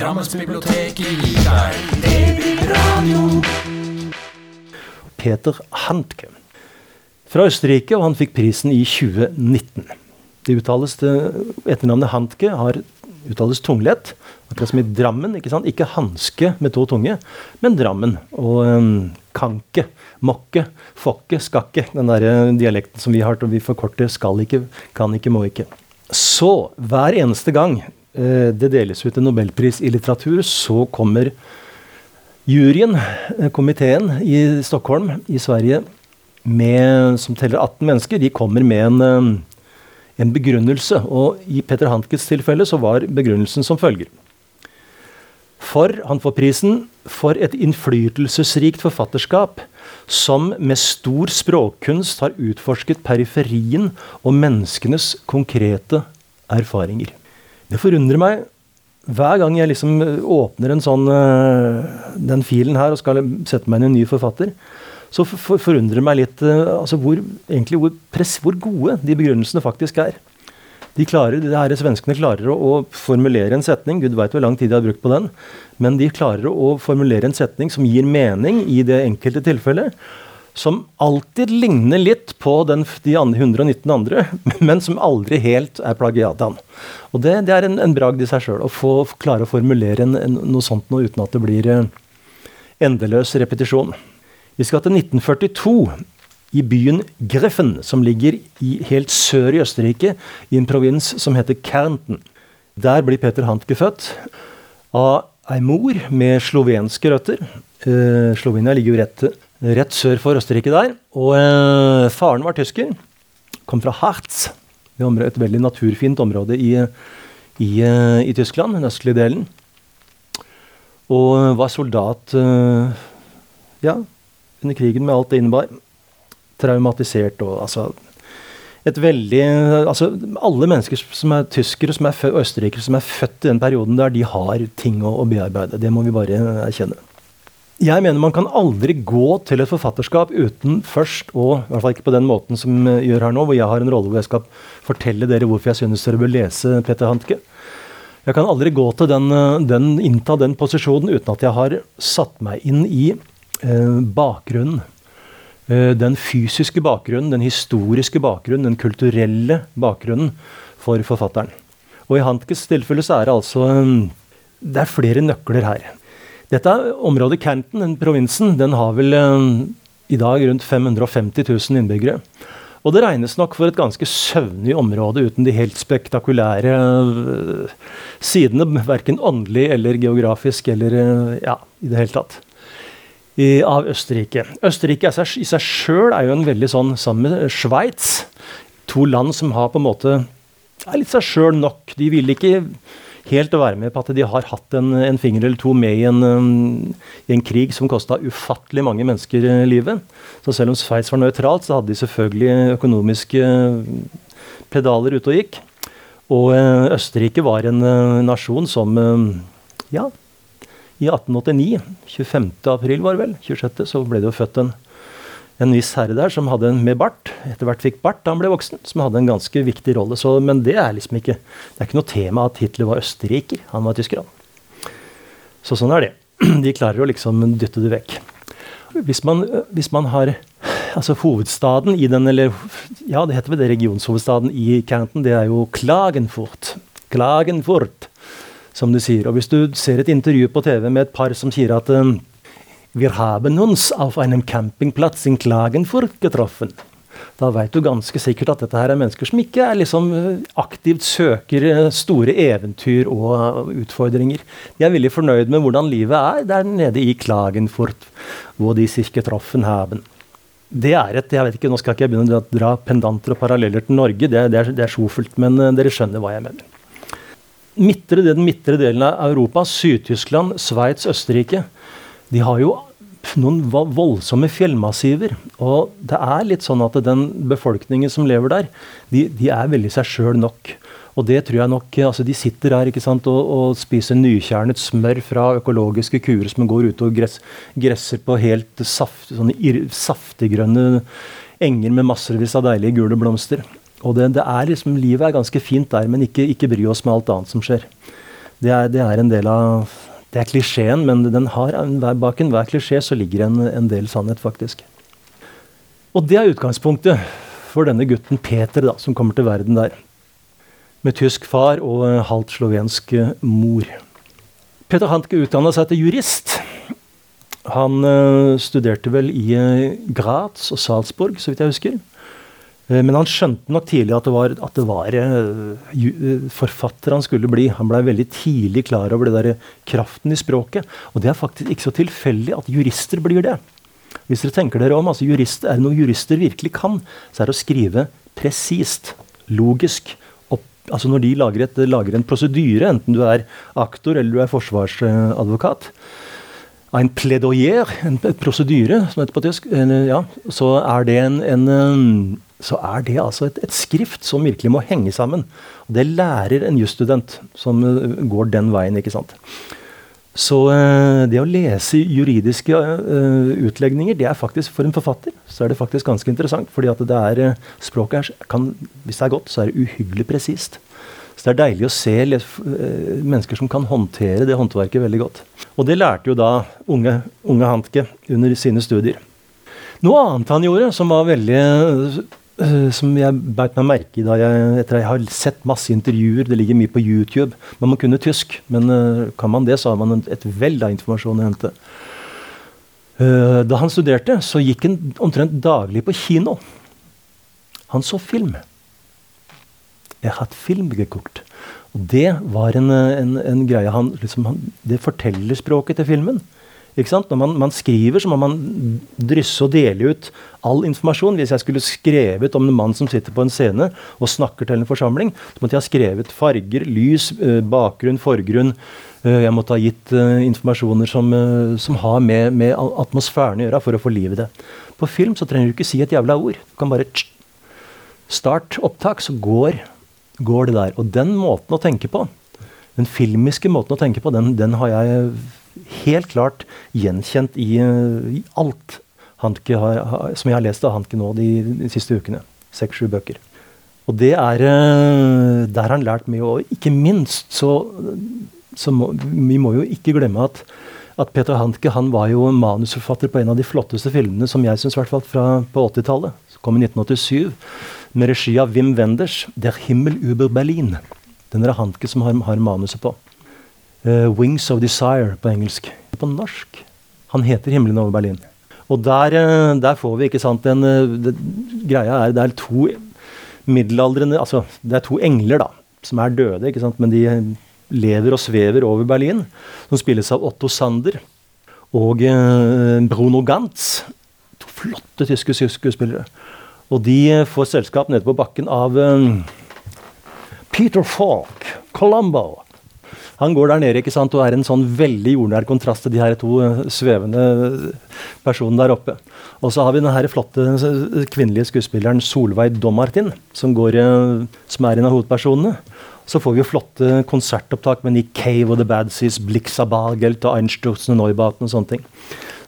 Drammensbiblioteket gir deg DB-radio. Peter Handke fra Østerrike, og han fikk prisen i 2019. Det uttales Etternavnet Handke har uttales tunglett, akkurat som i Drammen. Ikke sant? Ikke hanske med to tunge, men Drammen. Og um, kanke, mokke, fokke, skakke. Den der eh, dialekten som vi har til vi forkorter skal ikke, kan ikke, må ikke. Så hver eneste gang det deles ut en nobelpris i litteratur, så kommer juryen, eh, komiteen i Stockholm i Sverige, med, som teller 18 mennesker, de kommer med en, eh, en begrunnelse. Og i Peter Hankes tilfelle så var begrunnelsen som følger. For han får prisen for et innflytelsesrikt forfatterskap som med stor språkkunst har utforsket periferien og menneskenes konkrete erfaringer. Det forundrer meg hver gang jeg liksom åpner en sånn, eh, den filen her og skal sette meg inn i en ny forfatter, så for, forundrer det meg litt uh, altså hvor, egentlig hvor, press, hvor, gode de begrunnelsene faktisk er. De klarer, det her Svenskene klarer å, å, formulere en setning Gud veit hvor lang tid de har brukt på den. Men de klarer å formulere en setning som gir mening i det enkelte tilfellet. Som alltid ligner litt på den, de 119 andre, men som aldri helt er plagiatene. Og det, det, er en, en bragd i seg sjøl å få klare å formulere en, en, noe sånt noe uten at det blir uh, endeløs repetisjon. Vi skal til 1942, i byen Greffen, som ligger i, helt sør i Østerrike, i en provins som heter Kärnten. Der blir Peter Hantke født av ei mor med slovenske røtter. Eh, Slovenia ligger jo rett, rett, sør for Østerrike der. Og eh, faren var tysker. Kom fra Harz, et veldig naturfint område i, i, eh, i Tyskland, den østlige delen. Og var soldat eh, ja, under krigen med alt det innebar. Traumatisert og altså et veldig altså Alle mennesker som er tyskere som er og østerrikere som er født i den perioden der, de har ting å, å bearbeide. Det må vi bare erkjenne. Jeg mener man kan aldri gå til et forfatterskap uten først å I hvert fall ikke på den måten som jeg gjør her nå, hvor jeg har en rolle hvor jeg skal fortelle dere hvorfor jeg synes dere bør lese Peter Hantke. Jeg kan aldri gå til den, den, innta den posisjonen uten at jeg har satt meg inn i Eh, bakgrunnen. Eh, den fysiske bakgrunnen, den historiske bakgrunnen, den kulturelle bakgrunnen for forfatteren. Og i Handkes tilfelle så er det altså eh, Det er flere nøkler her. Dette området Canton, den provinsen, den har vel i dag rundt 550 000 innbyggere. Og det regnes nok for et ganske søvnig område uten de helt spektakulære sidene, verken åndelig eller geografisk eller ja, i det hele tatt i, av Østerrike. Østerrike i seg sjøl er jo en veldig sånn, sammen med Sveits, to land som har på en måte er litt seg sjøl nok. De vil ikke helt å være med på at de har hatt en, en finger eller to med i en, um, i en krig som kosta ufattelig mange mennesker uh, livet. Så selv om Sveits var nøytralt, så hadde de selvfølgelig økonomiske uh, pedaler ute og gikk. Og uh, Østerrike var en nasjon som ja, i 1889, 25. april var det vel, 26., så ble det jo født en, en viss herre der som hadde en med bart. Etter hvert fikk bart da han ble voksen, som hadde en ganske viktig rolle. Så, men det er liksom ikke det er ikke noe tema at Hitler var østerriker. Han var tysker, han. Så sånn er det. De klarer å liksom dytte det vekk. Hvis man, hvis man har altså hovedstaden i den, eller ja, det heter vel det regionshovedstaden i Canton, det er jo Klagenfurt. Klagenfurt som du sier. Og hvis du ser et intervju på TV med et par som sier at um, Wir haben uns auf einem Campingplatz in Klagenfurt getroffen. Da veit du ganske sikkert at dette her er mennesker som ikke er liksom uh, aktivt søker uh, store eventyr og uh, utfordringer. De er veldig fornøyd med hvordan livet er der nede i Klagenfurt, hvor de cirka troffen haben. Det er et, jeg vet ikke, Nå skal ikke jeg begynne å dra pendanter og paralleller til Norge, det, det er, det er sjofelt, men dere skjønner hva jeg mener midtre, den midtre delen av Europa, Syd-Tyskland, Sveits, Østerrike, de har jo noen voldsomme fjellmassiver. Og det er litt sånn at den befolkningen som lever der, de, de er veldig seg sjøl nok. Og det tror jeg nok, altså De sitter her ikke sant, og, og spiser nykjernet smør fra økologiske kuer som går ut og gress, gresser på helt saft, sånne saftiggrønne enger med massevis av deilige gule blomster. Og det, det, er liksom, Livet er ganske fint der, men ikke, ikke bry oss med alt annet som skjer. Det er, det er en del av Det er klisjeen, men den har, bak enhver klisjé så ligger en, en del sannhet, faktisk. Og det er utgangspunktet for denne gutten Peter, da, som kommer til verden der. Med tysk far og eh, halvt slovensk eh, mor. Peter Hantke utdanna seg til jurist. Han uh, studerte vel i Graz og Salzburg, så vidt jeg husker. Uh, men han skjønte nok tidlig at det var, at det var forfatter han skulle bli. Han blei veldig tidlig klar over det der kraften i språket. Og det er faktisk ikke så tilfeldig at jurister blir det. Hvis dere tenker dere om, altså jurist, Er det noe jurister virkelig kan, så er det å skrive presist, logisk. Opp, altså Når de lager, et, lager en prosedyre, enten du er aktor eller du er forsvarsadvokat, en plédoyer, en prosedyre, som heter på tysk, ja, så er det en, en så er det altså et, et, skrift som virkelig må henge sammen. Og det lærer en jusstudent som eh, går den veien. ikke sant? Så uh, det å lese juridiske uh, utlegninger, det er faktisk for en forfatter så er det faktisk ganske interessant. fordi at det er, språket er, kan, Hvis det er godt, så er det uhyggelig presist. Så det er deilig å se mennesker som kan håndtere det håndverket veldig godt. Og det lærte jo da unge, unge Hantke under sine studier. Noe annet han gjorde som var veldig som jeg beit meg merke i da jeg, etter jeg har sett masse intervjuer. Det ligger mye på YouTube. Man må kunne tysk, men uh, kan man det, så har man et vell av informasjon å hente. Uh, da han studerte, så gikk han omtrent daglig på kino. Han så film. Jeg har hatt film geguckt. Og det var en, en, en greie han, liksom, han, Det fortellerspråket til filmen. Når man, man, skriver, så må man drysse og dele ut all informasjon. Hvis jeg skulle skrevet om en mann som sitter på en scene og snakker til en forsamling, så måtte jeg ha skrevet farger, lys, eh, bakgrunn, forgrunn. Eh, jeg måtte ha gitt uh, informasjoner som, som har med, med, atmosfæren å gjøre, for å få liv i det. På film så trenger du ikke si et jævla ord. Du kan bare tsk, start opptak, så går går det der. Og den måten å tenke på, den filmiske måten å tenke på, den, den har jeg helt klart gjenkjent i, i alt Hanke har, som jeg har lest av Hanke nå de, de siste ukene. Seks-sju bøker. Og det er eh, Der har han lært mye. Og ikke minst så, så må, Vi må jo ikke glemme at, at Peter Hanke han var jo manusforfatter på en av de flotteste filmene som jeg syns, på 80-tallet. Som kom i 1987 med regi av Wim Wenders, 'Der Himmel über Berlin'. Den er Hanke som har, har manuset på. Uh, 'Wings of Desire' på engelsk. På norsk. Han heter 'Himmelen over Berlin'. Og der, uh, der får vi ikke sant den, uh, det, Greia er det er to middelaldrende Altså, det er to engler, da, som er døde, ikke sant, men de lever og svever over Berlin. Som spilles av Otto Sander og Bruno Gantz. To flotte tyske skuespillere. Og de eh, får selskap nede på bakken av um, Peter Falk, Colombo. Han går der nede ikke sant, og er en sånn veldig jordnær kontrast til de her to uh, svevende personene der oppe. Og så har vi den her flotte kvinnelige skuespilleren Solveig Dommartin, som, går, uh, som er en av hovedpersonene. Så får vi jo flotte konsertopptak med Nick Cave og The Bad Seas, Bagelt og Einstürzen og Neubaten og sånne ting.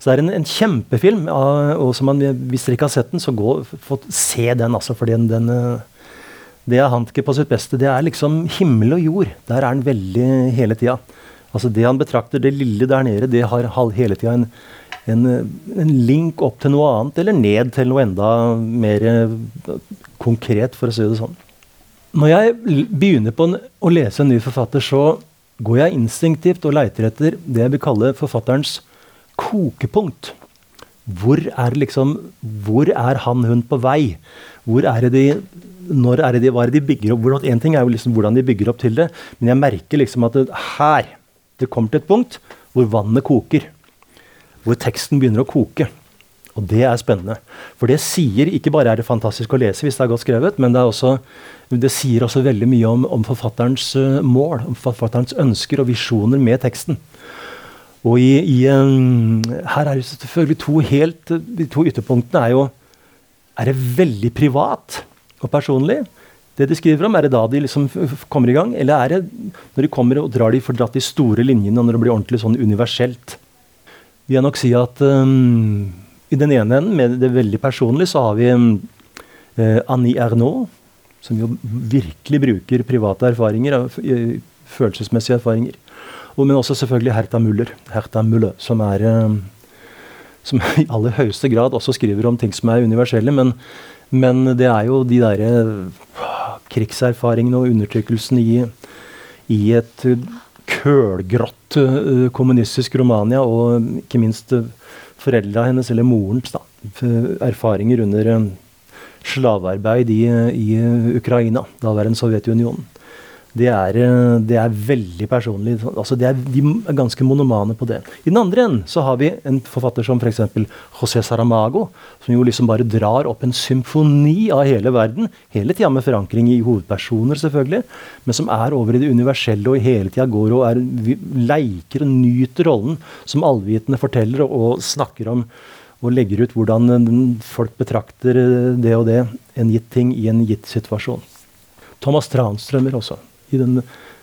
Så det er en, en kjempefilm. og man, Hvis dere ikke har sett den, så gå, få se den. altså, for den, den eh, det er Hantke på sitt beste. Det er liksom himmel og jord. Der er han veldig hele tida. Altså det han betrakter, det lille der nede, det har hele tida en, en, en, link opp til noe annet, eller ned til noe enda mer eh, konkret, for å si det sånn. Når jeg begynner på en, å lese en ny forfatter, så går jeg instinktivt og leiter etter det jeg vil kalle forfatterens kokepunkt. Hvor er, liksom, hvor er han, hun på vei? Hvor er det de når er det de, hva er det de bygger opp? Hvordan, en ting er jo liksom hvordan de bygger opp til det, men jeg merker liksom at det, her Det kommer til et punkt hvor vannet koker. Hvor teksten begynner å koke. Og det er spennende. For det sier ikke bare er det fantastisk å lese hvis det er godt skrevet, men det, også, det sier også veldig mye om, om forfatterens uh, mål, om forfatterens ønsker og visjoner med teksten. Og i, i, her er det selvfølgelig to helt De to ytterpunktene er jo Er det veldig privat og personlig? Det de skriver om, Er det da de liksom kommer i gang? Eller er det når de kommer og drar de får dratt de store linjene, og når det blir ordentlig sånn universelt? Vil jeg nok si at um, i den ene enden, med det veldig personlige, så har vi um, Annie Ernaux, som jo virkelig bruker private erfaringer følelsesmessige erfaringer. Og, men også selvfølgelig Herta Müller, Herta Müller som er um, som i aller høyeste grad også skriver om ting som er universelle. Men, men det er jo de derre krigserfaringene og undertrykkelsen i, i et kølgrått uh, kommunistisk Romania, og ikke minst uh, foreldra hennes, eller morens, da, erfaringer under uh, slavearbeid i, i Ukraina, daværende Sovjetunionen det er, eh, det er, veldig personlig. Altså er, de er ganske monomane på det. I den andre enden så har vi en forfatter som f.eks. José Saramago, som jo liksom bare drar opp en symfoni av hele verden. Hele tida med forankring i hovedpersoner, selvfølgelig, men som er over i det universelle og hele tida går og er, leker og nyter rollen som allvitende forteller og, og snakker om og legger ut hvordan folk betrakter det og det, en gitt ting i en gitt situasjon. Thomas Tranströmer også i den,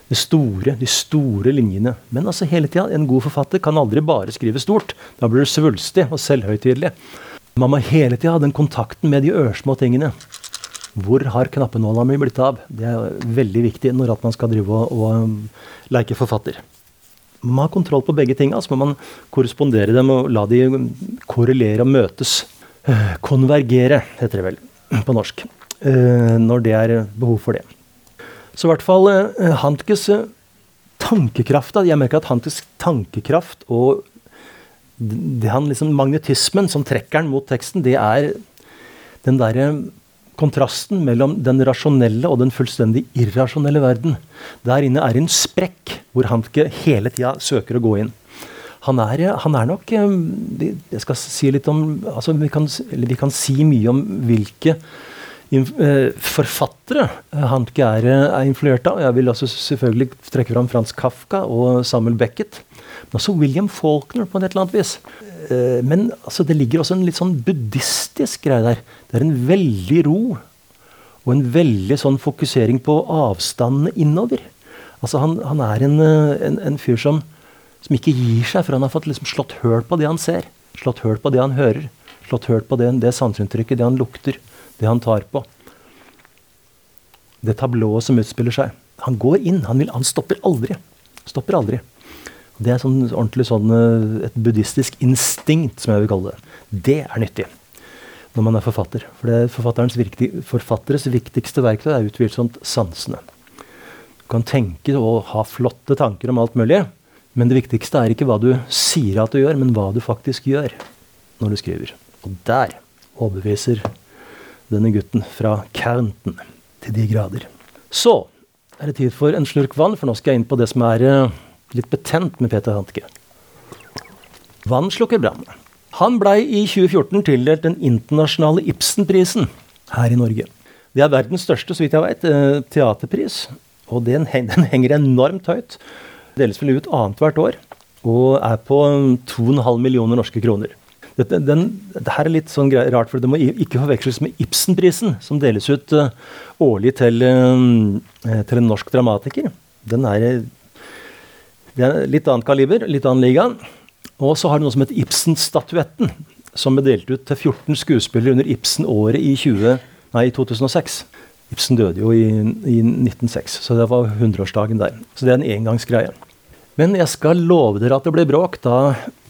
de, store, de store linjene. Men altså hele tida, en god forfatter kan aldri bare skrive stort. Da blir du svulstig og selvhøytidelig. Man må hele tida ha den kontakten med de ørsmå tingene. Hvor har knappenåla mi blitt av? Det er veldig viktig når man skal drive og, og um, leke forfatter. Man må ha kontroll på begge tinga, så må man korrespondere dem og la de korrelere og møtes. Eh, konvergere, heter det vel på norsk. Eh, når det er behov for det. Så i hvert fall uh, Handkes uh, tankekraft Jeg merker at Handkes tankekraft og han liksom, magnetismen som trekker han mot teksten, det er den derre kontrasten mellom den rasjonelle og den fullstendig irrasjonelle verden. Der inne er en sprekk hvor Handke hele tida søker å gå inn. Han er, han er, nok Jeg skal si litt om altså vi, kan, vi kan si mye om hvilke Eh, forfattere Handke er, er influert av. Jeg vil også selvfølgelig trekke fram Frans Kafka og Samuel Beckett. Men også William Faulkner på et eller annet vis. Eh, men altså, det ligger også en litt sånn buddhistisk greie der. Det er en veldig ro og en veldig sånn fokusering på avstandene innover. Altså han, han er en, eh, en, en fyr som, som, ikke gir seg, for han har fått liksom slått høl på det han ser. Slått høl på det han hører. Slått høl på det, det sanseinntrykket, det han lukter det han tar på. Det tablået som utspiller seg. Han går inn. Han, vil, han stopper aldri. Stopper aldri. Det er sånn, ordentlig sånn, eh, et buddhistisk instinkt, som jeg vil kalle det. Det er nyttig når man er forfatter. For viktig, forfatteres viktigste verktøy er utvilsomt sansene. Du kan tenke og ha flotte tanker om alt mulig, men det viktigste er ikke hva du sier at du gjør, men hva du faktisk gjør når du skriver. Og der overbeviser denne gutten fra Counten til de grader. Så er det tid for en slurk vann, for nå skal jeg inn på det som er uh, litt betent med Peter Hantke. Vann slukker brann. Han blei i 2014 tildelt den internasjonale Ibsenprisen her i Norge. Det er verdens største, så vidt jeg vet, uh, teaterpris. Og den, den, henger enormt høyt. Deles vel ut annethvert år. Og er på 2,5 millioner norske kroner. Dette, den, det her er litt sånn rart, for det må ikke forveksles med Ibsenprisen, som deles ut uh, årlig til, uh, til, en norsk dramatiker. Den er, det er litt annet kaliber, litt annen liga. Og så har du noe som heter Ibsen-statuetten, som ble delt ut til 14 skuespillere under Ibsen-året i, 20, nei, 2006. Ibsen døde jo i, i 1906, så det var 100-årsdagen der. Så det er en engangsgreie. Men jeg skal love dere at det ble bråk da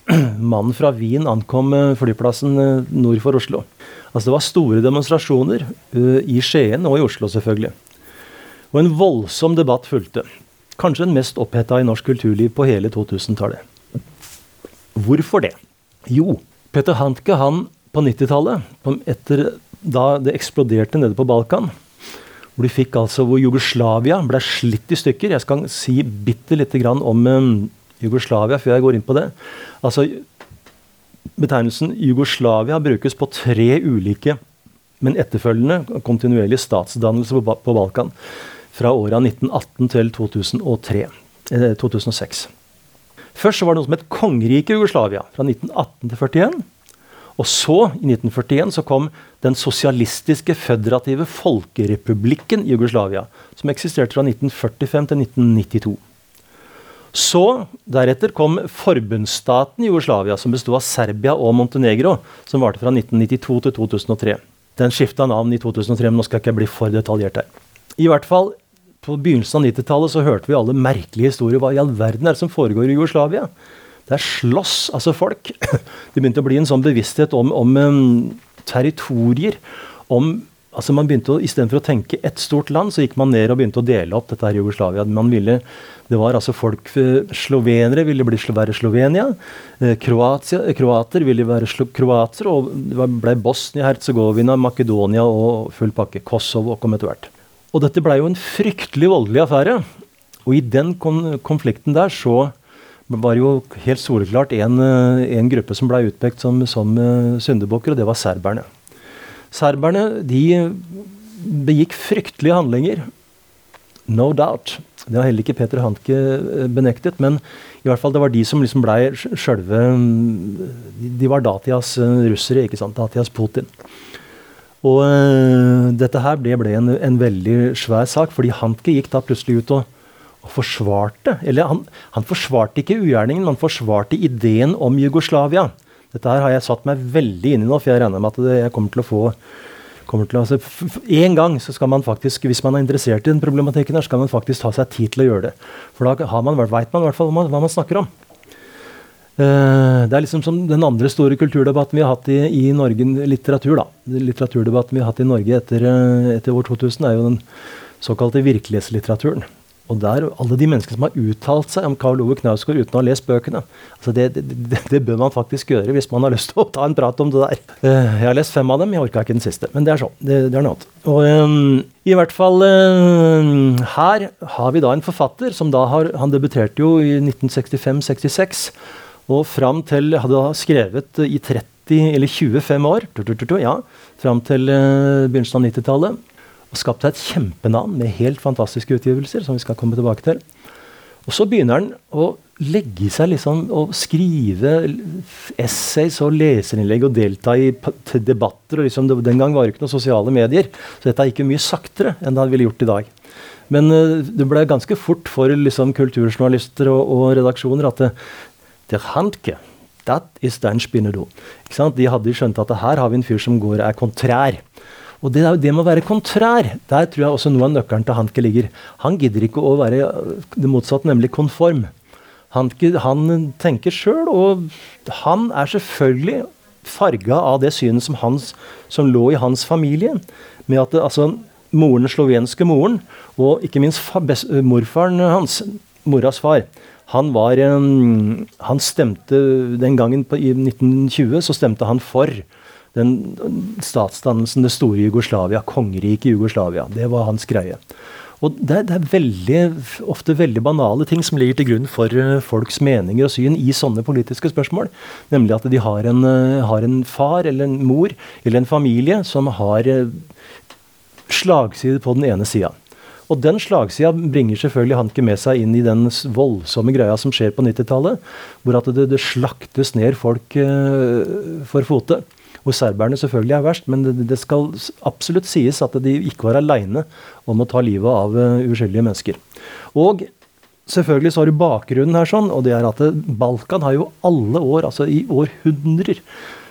mannen fra Wien ankom eh, flyplassen eh, nord for Oslo. Altså Det var store demonstrasjoner uh, i Skien og i Oslo, selvfølgelig. Og en voldsom debatt fulgte. Kanskje den mest oppheta i norsk kulturliv på hele 2000-tallet. Hvorfor det? Jo, Peter Handke han på 90-tallet, etter da det eksploderte nede på Balkan, hvor de fikk altså hvor Jugoslavia ble slitt i stykker Jeg skal si bitte lite grann om Jugoslavia før jeg går inn på det. Altså, Betegnelsen Jugoslavia brukes på tre ulike, men etterfølgende kontinuerlige statsdannelser på Balkan. Fra åra 1918 til 2003, eh, 2006. Først så var det noe som het kongeriket Jugoslavia, fra 1918 til 41. Og så, i 1941, så kom den sosialistiske føderative folkerepublikken Jugoslavia, som eksisterte fra 1945 til 1992. Så, Deretter kom forbundsstaten Jugoslavia, som bestod av Serbia og Montenegro, som varte fra 1992 til 2003. Den skifta navn i 2003, men nå skal jeg ikke bli for detaljert her. I hvert fall, på begynnelsen av 90-tallet så hørte vi alle merkelige historier. Hva i all verden er det som foregår i Jugoslavia? Der slåss altså folk. Det begynte å bli en sånn bevissthet om, om um, territorier. Om altså man begynte å, Istedenfor å tenke ett stort land, så gikk man ned og begynte å dele opp dette her Jugoslavia. Man ville, det var altså folk, eh, Slovenere ville bli, være Slovenia. Eh, Kroatia, kroater ville være slo, kroater. Og det ble Bosnia-Hercegovina, Makedonia og full pakke. Kosovo kom etter hvert. Og dette blei jo en fryktelig voldelig affære. Og i den kon konflikten der så var det jo helt soleklart en, eh, en gruppe som blei utpekt som, som syndebukker, og det var serberne. Serberne de begikk fryktelige handlinger. No doubt. Det har heller ikke Peter Handke eh, benektet, men i hvert fall det var de som liksom blei sjølve De var datidas eh, russere, ikke sant? Datidas Putin. Og uh, dette her ble, ble en, en, veldig svær sak, fordi Hanke gikk da plutselig ut og, og forsvarte Eller han, han forsvarte ikke ugjerningen, men han forsvarte ideen om Jugoslavia. Dette her har jeg satt meg veldig inn i nå, for jeg regner med at jeg kommer til å få kommer altså, En gang så skal man faktisk, hvis man er interessert i den problematikken, her, skal man faktisk ta seg tid til å gjøre det. For da har man, vet man i hvert fall hva man, snakker om. Uh, det er liksom som den andre store kulturdebatten vi har hatt i, i Norge, litteratur. da. Litteraturdebatten vi har hatt i Norge etter, uh, etter år 2000, er jo den såkalte virkelighetslitteraturen. Og der, alle de menneskene som har uttalt seg om Karl Ove Knausgård uten å ha lest bøkene altså det, det, det, det, bør man faktisk gjøre hvis man har lyst til å ta en prat om det der. Uh, jeg har lest fem av dem, jeg orka ikke den siste. Men det er sånn. Det, er noe annet. Og um, i hvert fall um, Her har vi da en forfatter som da har Han debuterte jo i 1965-66. Og fram til Hadde da skrevet i 30 eller 25 år. Ja, fram til begynnelsen av 90-tallet og skapt seg et kjempenavn med helt fantastiske utgivelser, som vi skal komme tilbake til. Og så begynner han å legge seg liksom og skrive essays og leserinnlegg og delta i debatter. og liksom, Den gang var det ikke noen sosiale medier, så dette gikk jo mye saktere enn det ville gjort i dag. Men uh, det ble ganske fort for liksom, kulturjournalister og, og, redaksjoner at det, det Handke, that is den spinnedo. De hadde skjønt at her har vi en fyr som går er kontrær. Og det, det med å være kontrær, der tror jeg også noe av nøkkelen til Hanke ligger. Han gidder ikke å være det motsatte, nemlig konform. Hanke, han tenker sjøl, og han er selvfølgelig farga av det synet som, som lå i hans familie. Med at altså, moren, den slovenske moren, og ikke minst morfaren hans, moras far, han var Han stemte den gangen på, i 1920 så stemte han for den statsdannelsen, det store Jugoslavia, kongeriket Jugoslavia. Det var hans greie. Og det, det, er veldig, ofte veldig banale ting som ligger til grunn for uh, folks meninger og syn i sånne politiske spørsmål. Nemlig at de har en, uh, har en far eller en mor eller en familie som har uh, slagside på den ene sida. Og den slagsida bringer selvfølgelig Hanke med seg inn i den voldsomme greia som skjer på 90-tallet, hvor at det, det, slaktes ned folk for fote. Hvor serberne selvfølgelig er verst, men det, det skal absolutt sies at de ikke var aleine om å ta livet av uh, uskyldige mennesker. Og selvfølgelig så har du bakgrunnen her sånn, og det er at Balkan har jo alle år, altså i århundrer,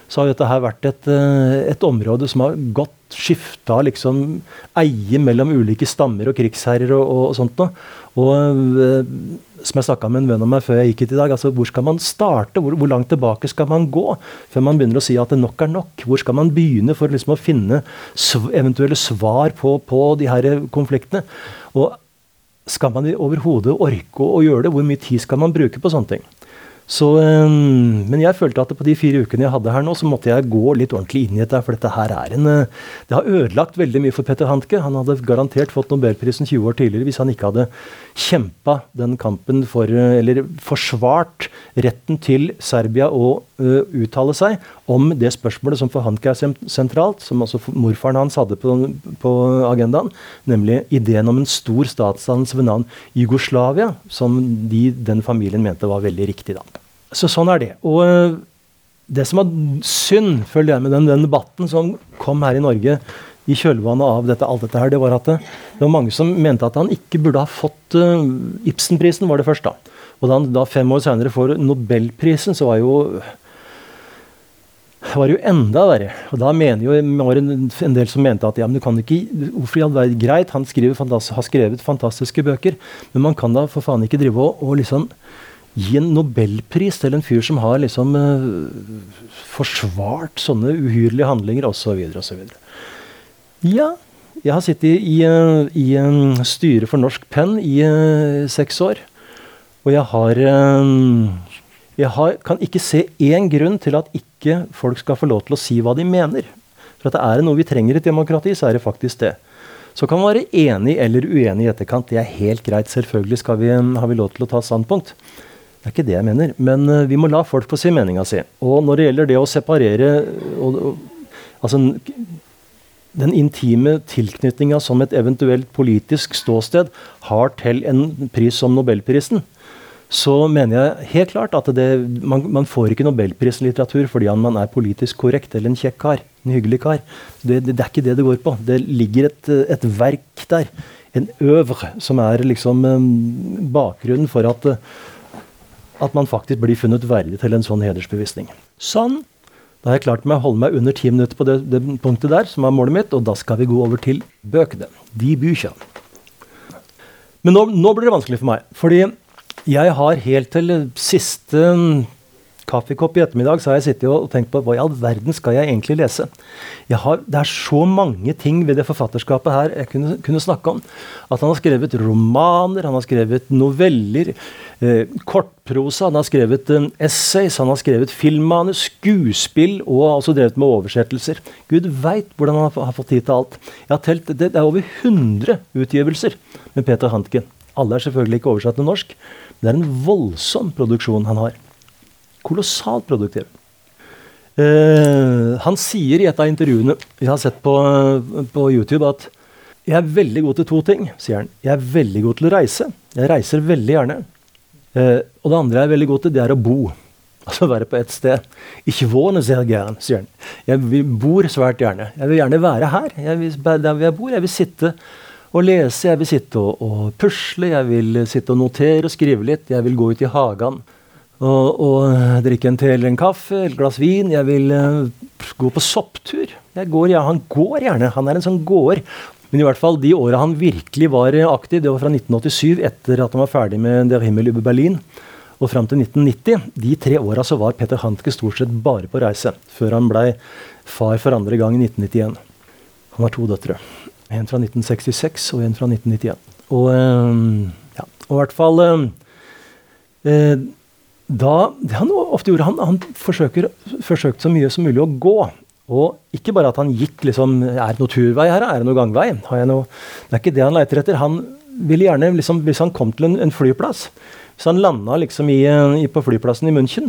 så har dette her vært et, eh, et område som har gått skifta liksom eie mellom ulike stammer og krigsherrer og, og, og sånt noe. Og som jeg snakka med en venn om meg før jeg gikk hit i dag, altså hvor skal man starte? Hvor, hvor, langt tilbake skal man gå før man begynner å si at nok er nok? Hvor skal man begynne for liksom å finne eventuelle svar på, på de her konfliktene? Og skal man overhodet orke å gjøre det? Hvor mye tid skal man bruke på sånne ting? Så, um, men jeg følte at på de fire ukene jeg hadde her nå, så måtte jeg gå litt ordentlig inn i dette. For dette her er en uh, Det har ødelagt veldig mye for Petter Handke. Han hadde garantert fått nobelprisen 20 år tidligere hvis han ikke hadde kjempa den kampen for uh, Eller forsvart retten til Serbia å uh, uttale seg om det spørsmålet som for Handke er sentralt, som også morfaren hans hadde på, på agendaen, nemlig ideen om en stor statsdannelse ved navn Jugoslavia, som de, den familien mente var veldig riktig. da. Så sånn er det. Og uh, det som var synd, følger jeg med den, den, debatten som kom her i Norge i kjølvannet av dette, alt dette her, det var at det, det, var mange som mente at han ikke burde ha fått uh, Ibsenprisen, var det først, da. Og da han da fem år senere får Nobelprisen, så var jo var jo enda verre. Og da mener jo var en, en del som mente at ja, men du kan ikke Hvorfor i all verden Greit, han har skrevet fantastiske bøker, men man kan da for faen ikke drive og, og liksom gi en nobelpris til en fyr som har liksom uh, forsvart sånne uhyrlige handlinger, osv., osv. Ja, jeg har sittet i, i, i uh, styret for Norsk Penn i seks år. Og jeg har jeg har, kan ikke se én grunn til at ikke folk skal få lov til å si hva de mener. For at det er noe vi trenger i et demokrati, så er det faktisk det. Så kan man være enig eller uenig i etterkant. Det er helt greit. Selvfølgelig vi, har vi lov til å ta standpunkt. Det er ikke det jeg mener. Men vi må la folk få si meninga si. Og når det gjelder det å separere og, og, altså, den intime tilknytninga som et eventuelt politisk ståsted har til en pris som Nobelprisen, så mener jeg helt klart at det, man, man, får ikke nobelprisen litteratur fordi man er politisk korrekt eller en kjekk kar. En hyggelig kar. Det, det, det, er ikke det det går på. Det ligger et, et verk der. En øvre som er liksom um, bakgrunnen for at, at man faktisk blir funnet verdig til en sånn hedersbevisning. Sånn. Da har jeg klart meg å holde meg under ti minutter på det, det, punktet der, som er målet mitt, og da skal vi gå over til bøkene. De bykja. Men nå, nå blir det vanskelig for meg. fordi jeg har helt til siste kaffekopp i ettermiddag så har jeg sittet og tenkt på hva i all verden skal jeg egentlig lese. Jeg har, det er så mange ting ved det forfatterskapet her jeg kunne, kunne, snakke om. At han har skrevet romaner, han har skrevet noveller, eh, kortprosa, han har skrevet eh, essays, han har skrevet filmmanus, skuespill og har også drevet med oversettelser. Gud veit hvordan han har, fått tid til alt. Jeg har telt, det, det er over 100 utgivelser med Peter Handke. Alle er selvfølgelig ikke oversatt til norsk. Det er en voldsom produksjon han har. Kolossalt produktiv. Uh, han sier i et av intervjuene vi har sett på, på, YouTube, at jeg er veldig god til to ting. sier han. Jeg er veldig god til å reise. Jeg reiser veldig gjerne. Uh, og det andre jeg er veldig god til, det er å bo. Altså være på ett sted. Ikke våne sehr gern, sier han. Jeg bor svært gjerne. Jeg vil gjerne være her. Jeg vil, der jeg bor. Jeg vil sitte og lese. Jeg vil sitte og, og, pusle, jeg vil sitte og notere og skrive litt. Jeg vil gå ut i hagen og, og drikke en te eller en kaffe, et glass vin. Jeg vil uh, gå på sopptur. Jeg går, ja, han går gjerne. Han er en sånn gåer. Men i hvert fall de åra han virkelig var aktiv, det var fra 1987, etter at han var ferdig med Der Himmel über Berlin, og fram til 1990. De tre åra så var Peter Hantke stort sett bare på reise, før han blei far for andre gang i 1991. Han har to døtre. En fra 1966 og en fra 1991. Og, ehm, ja, og i hvert fall eh, da, Det han ofte gjorde, han, han forsøker, forsøkte så mye som mulig å gå. Og ikke bare at han gikk liksom Er det noe turvei her? Er det noe gangvei? Noe, det er ikke det han leter etter. Han ville gjerne, liksom, Hvis han kom til en, en flyplass Hvis han landa liksom i, i, på flyplassen i München,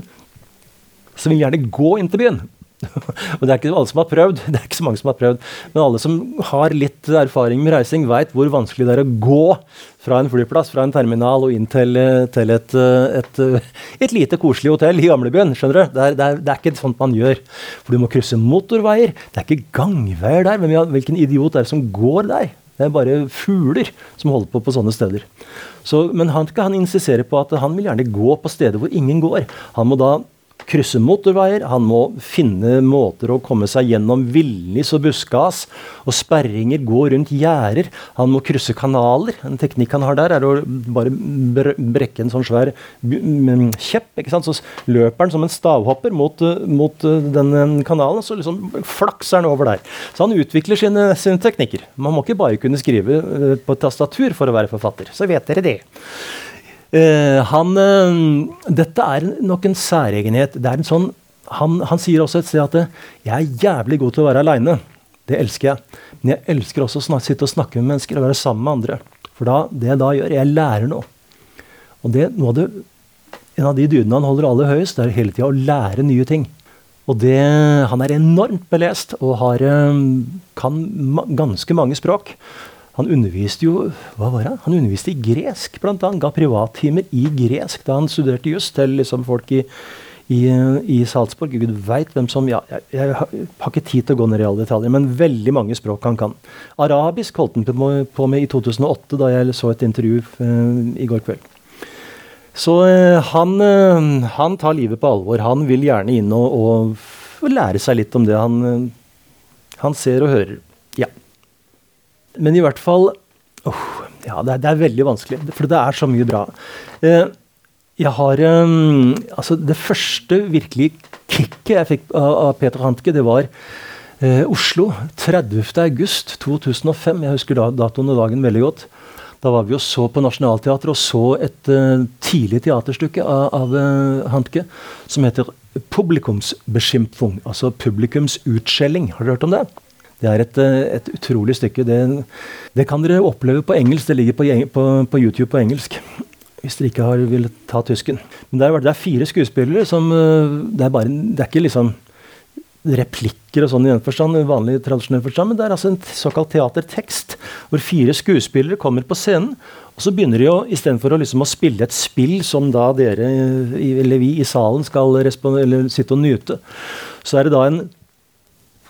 så ville han gjerne gå inn til byen. Og det er ikke alle som har prøvd, det er ikke så mange som har prøvd, men alle som har litt erfaring med reising, veit hvor vanskelig det er å gå fra en flyplass, fra en terminal og inn til, til et, et, et, lite, koselig hotell i gamlebyen. skjønner du? Det er, det, er, det er, ikke sånt man gjør. For du må krysse motorveier. Det er ikke gangveier der. Men hvilken idiot er det som går der? Det er bare fugler som holder på på sånne steder. Så, men han, han insisterer på at han vil gjerne gå på steder hvor ingen går. Han må da krysse motorveier, han må finne måter å komme seg gjennom villnis og buskas og sperringer, gå rundt gjerder. Han må krysse kanaler. En teknikk han har der, er å bare brekke en sånn svær kjepp. ikke sant? Så løper han som en stavhopper mot, mot den kanalen, så liksom flakser han over der. Så han utvikler sine, sine teknikker. Man må ikke bare kunne skrive eh, på tastatur for å være forfatter. Så vet dere det. Uh, han, uh, dette er nok en særegenhet. Det er en sånn, han, han, sier også et sted at uh, 'jeg er jævlig god til å være aleine'. Det elsker jeg. Men jeg elsker også å sitte og snakke med mennesker og være sammen med andre. For da, det jeg da gjør, jeg lærer noe. Og det, noe av det, En av de dydene han holder aller høyest, det er hele tida å lære nye ting. Og det, Han er enormt belest og har, kan ganske mange språk. Han underviste jo hva var det? Han underviste i gresk, blant annet. Ga privattimer i gresk da han studerte juss til liksom folk i, i, i Salzburg. Gud veit hvem som ja, jeg, jeg, har ikke tid til å gå ned i alle detaljer, men veldig mange språk han kan. Arabisk holdt han på med i 2008, da jeg så et intervju uh, i går kveld. Så uh, han, uh, han, tar livet på alvor. Han vil gjerne inn og, og lære seg litt om det han, han ser og hører. Ja. Men i hvert fall oh, Ja, det er, det er, veldig vanskelig, for det er så mye bra. Eh, jeg har um, Altså, det første virkelig kicket jeg fikk av, av Peter Hantke, det var eh, Oslo. 30.8.2005. Jeg husker da, datoen og dagen veldig godt. Da var vi og så på Nationaltheatret og så et uh, tidlig teaterstykke av, av uh, Hantke som heter 'Publikumsbeschimpfung', altså publikumsutskjelling. Har dere hørt om det? Det er et, uh, et utrolig stykke. Det, det, kan dere oppleve på engelsk. Det ligger på, på, på YouTube på engelsk. Hvis dere ikke har villet ta tysken. Men det er, det er fire skuespillere som det er, bare, det er ikke liksom replikker og sånn i den forstand, vanlig tradisjonell forstand, men det er altså en såkalt teatertekst, hvor fire skuespillere kommer på scenen, og så begynner de å, istedenfor å, liksom, å spille et spill som da dere, eller vi i salen, skal sitte og nyte, så er det da en